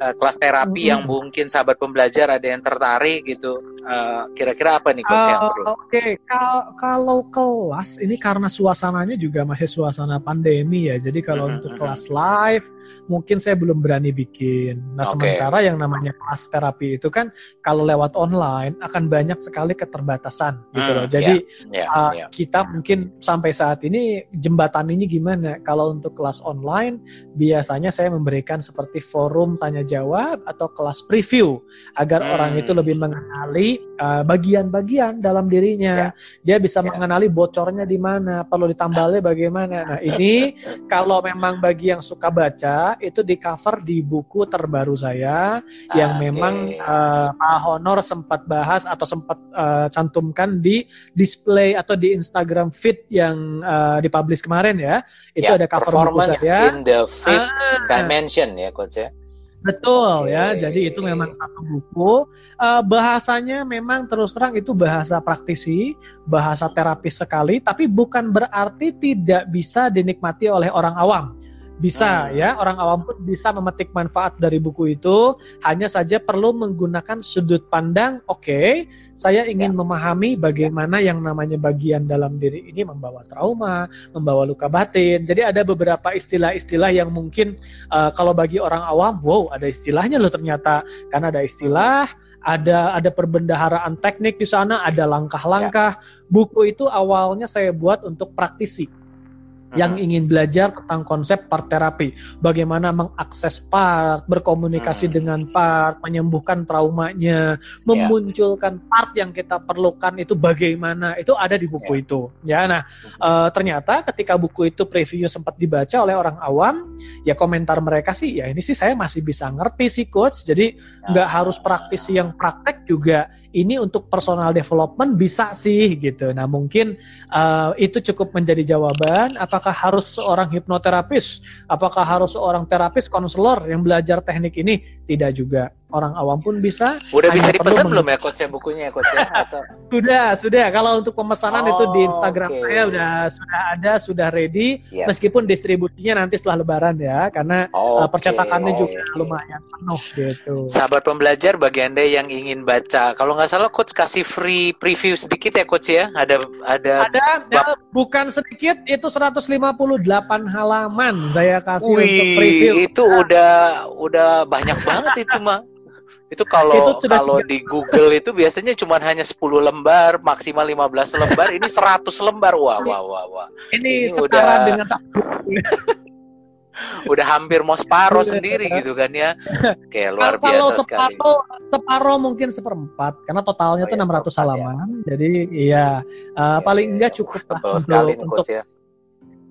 uh, kelas terapi hmm. yang mungkin sahabat pembelajar ada yang tertarik gitu. Uh, kira-kira apa nih coach uh, yang perlu? Oke, okay. Kal kalau kelas ini karena suasananya juga masih suasana pandemi ya. Jadi kalau hmm, untuk hmm. kelas live mungkin saya belum berani bikin. Nah, okay. sementara yang namanya kelas terapi itu kan kalau lewat online akan banyak sekali keterbatasan gitu hmm, loh. Jadi yeah, yeah, uh, yeah. kita mungkin sampai saat ini jembatan ini gimana? Kalau untuk kelas online biasanya saya memberikan seperti forum tanya jawab atau kelas preview agar hmm. orang itu lebih mengenali uh, bagian-bagian uh, dalam dirinya. Yeah. Dia bisa yeah. mengenali bocornya di mana, perlu ditambalnya bagaimana. Nah, ini kalau memang bagi yang suka baca itu di cover di buku terbaru saya yang okay. memang uh, Pak Honor sempat bahas atau sempat uh, cantumkan di display atau di Instagram feed yang uh, dipublish kemarin ya. Itu yeah, ada cover buku saya. in the fifth ah. dimension ya coach ya. Betul okay. ya, jadi itu memang satu buku. Uh, bahasanya memang terus terang itu bahasa praktisi, bahasa terapis sekali, tapi bukan berarti tidak bisa dinikmati oleh orang awam. Bisa hmm. ya, orang awam pun bisa memetik manfaat dari buku itu. Hanya saja perlu menggunakan sudut pandang. Oke, okay, saya ingin ya. memahami bagaimana yang namanya bagian dalam diri ini membawa trauma, membawa luka batin. Jadi ada beberapa istilah-istilah yang mungkin uh, kalau bagi orang awam, wow, ada istilahnya loh ternyata. Karena ada istilah, ada ada perbendaharaan teknik di sana, ada langkah-langkah. Ya. Buku itu awalnya saya buat untuk praktisi yang ingin belajar tentang konsep part terapi, bagaimana mengakses part, berkomunikasi hmm. dengan part, menyembuhkan traumanya, ya. memunculkan yeah. part yang kita perlukan itu bagaimana, itu ada di buku yeah. itu. Ya, nah uh, ternyata ketika buku itu preview sempat dibaca oleh orang awam, ya komentar mereka sih, ya ini sih saya masih bisa ngerti sih coach, jadi nggak harus praktisi yang praktek juga ini untuk personal development bisa sih gitu. Nah mungkin uh, itu cukup menjadi jawaban. Apakah harus seorang hipnoterapis? Apakah harus seorang terapis konselor yang belajar teknik ini? Tidak juga. Orang awam pun bisa. Udah bisa dipesan belum ya coach ya bukunya ya coach ya? Atau... sudah sudah. Kalau untuk pemesanan oh, itu di Instagram okay. saya udah sudah ada sudah ready. Yes. Meskipun distribusinya nanti setelah Lebaran ya, karena okay. uh, percetakannya okay. juga lumayan penuh gitu. Sahabat pembelajar bagi anda yang ingin baca, kalau nggak nggak salah coach kasih free preview sedikit ya coach ya. Ada ada ada ya, bukan sedikit itu 158 halaman saya kasih Wih, untuk preview. Itu udah udah banyak banget itu mah. Itu kalau kalau di Google itu biasanya cuma hanya 10 lembar, maksimal 15 lembar, ini 100 lembar. Wah, wah, wah, wah. Ini, ini setara udah... dengan udah hampir mau separuh iya. sendiri gitu kan ya. Kayak luar biasa Kalau separuh, separuh mungkin seperempat karena totalnya oh, tuh ya, 600 ya. halaman. Ya. Jadi iya uh, paling enggak cukup lah untuk, untuk ya.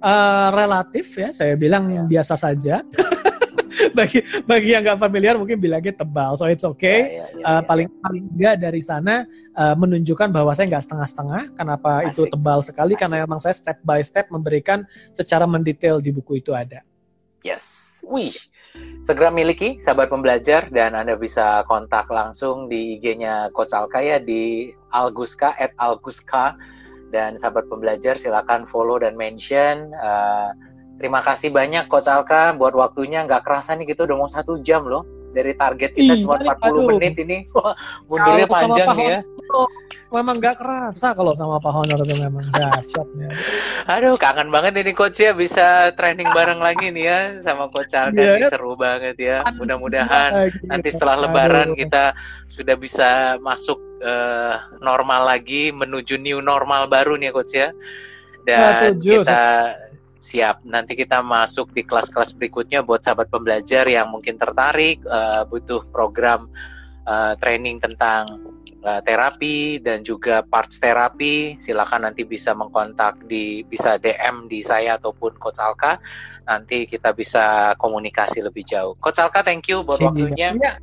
uh, relatif ya saya bilang ya. biasa saja. bagi bagi yang nggak familiar mungkin bilangnya tebal so it's okay ya, ya, ya, uh, paling paling enggak dari sana uh, menunjukkan bahwa saya nggak setengah-setengah kenapa Asik. itu tebal sekali Asik. karena memang saya step by step memberikan secara mendetail di buku itu ada Yes. Wih, segera miliki sahabat pembelajar dan Anda bisa kontak langsung di IG-nya Coach Alka ya di Alguska at Alguska dan sahabat pembelajar silakan follow dan mention. Uh, terima kasih banyak Coach Alka buat waktunya nggak kerasa nih gitu udah mau satu jam loh dari target kita Ih, cuma 40 aduh. menit ini. Mundurnya panjang nih ya. Memang gak kerasa kalau sama Pak Honor itu memang dahsyatnya. Aduh, kangen banget ini coach ya bisa training bareng lagi nih ya sama coach Alkan yeah, ini seru banget ya. Mudah-mudahan nanti setelah lebaran kita sudah bisa masuk uh, normal lagi menuju new normal baru nih coach ya. Dan kita Siap. Nanti kita masuk di kelas-kelas berikutnya buat sahabat pembelajar yang mungkin tertarik uh, butuh program uh, training tentang uh, terapi dan juga parts terapi. Silakan nanti bisa mengkontak di bisa DM di saya ataupun Coach Alka. Nanti kita bisa komunikasi lebih jauh. Coach Alka, thank you buat waktunya. Ya.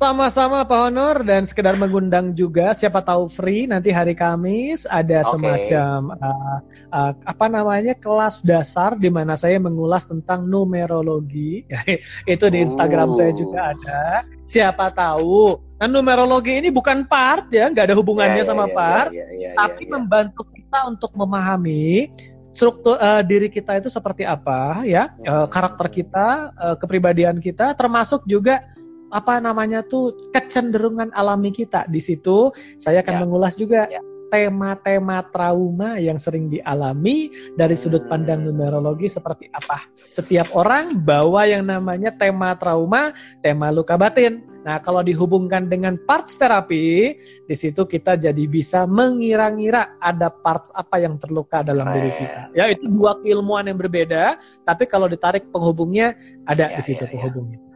Sama-sama Pak Honor dan sekedar mengundang juga siapa tahu free nanti hari Kamis ada okay. semacam uh, uh, apa namanya kelas dasar di mana saya mengulas tentang numerologi. Itu di Instagram oh. saya juga ada. Siapa tahu. Nah, numerologi ini bukan part ya, nggak ada hubungannya yeah, yeah, sama yeah, part, yeah, yeah, yeah, tapi yeah, membantu kita untuk memahami struktur uh, diri kita itu seperti apa ya, uh, karakter kita, uh, kepribadian kita termasuk juga apa namanya tuh kecenderungan alami kita. Di situ saya akan ya. mengulas juga ya tema-tema trauma yang sering dialami dari sudut pandang numerologi seperti apa. Setiap orang bawa yang namanya tema trauma, tema luka batin. Nah, kalau dihubungkan dengan parts terapi, di situ kita jadi bisa mengira-ngira ada parts apa yang terluka dalam diri kita. Ya, itu dua keilmuan yang berbeda, tapi kalau ditarik penghubungnya ada ya, di situ ya, ya. penghubungnya. Ya.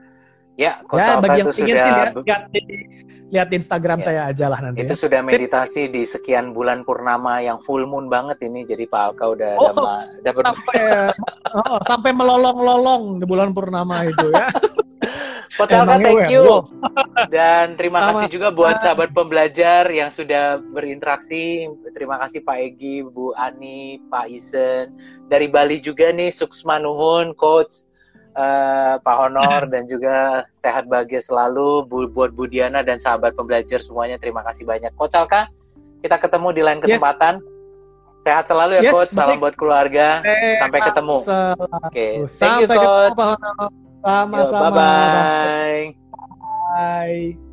Ya, ya bagi yang ingin sudah... lihat, lihat, lihat Instagram ya. saya aja lah nanti. Itu ya. sudah meditasi di sekian bulan purnama yang full moon banget ini. Jadi Pak Alka udah oh, dapat sampai, oh, sampai melolong-lolong di bulan purnama itu ya. Pak Alka, thank you. Dan terima Sama. kasih juga buat sahabat pembelajar yang sudah berinteraksi. Terima kasih Pak Egi, Bu Ani, Pak Isen. Dari Bali juga nih, Suksma Nuhun, Coach uh, Pak Honor dan juga sehat bahagia selalu bu buat Budiana dan sahabat pembelajar semuanya. Terima kasih banyak. Coach Alka, kita ketemu di lain kesempatan. Yes. Sehat selalu ya yes, Coach. Salam buat keluarga. Eh, Sampai ketemu. Oke. Okay. Thank you Coach. Sama-sama. Bye-bye. Bye.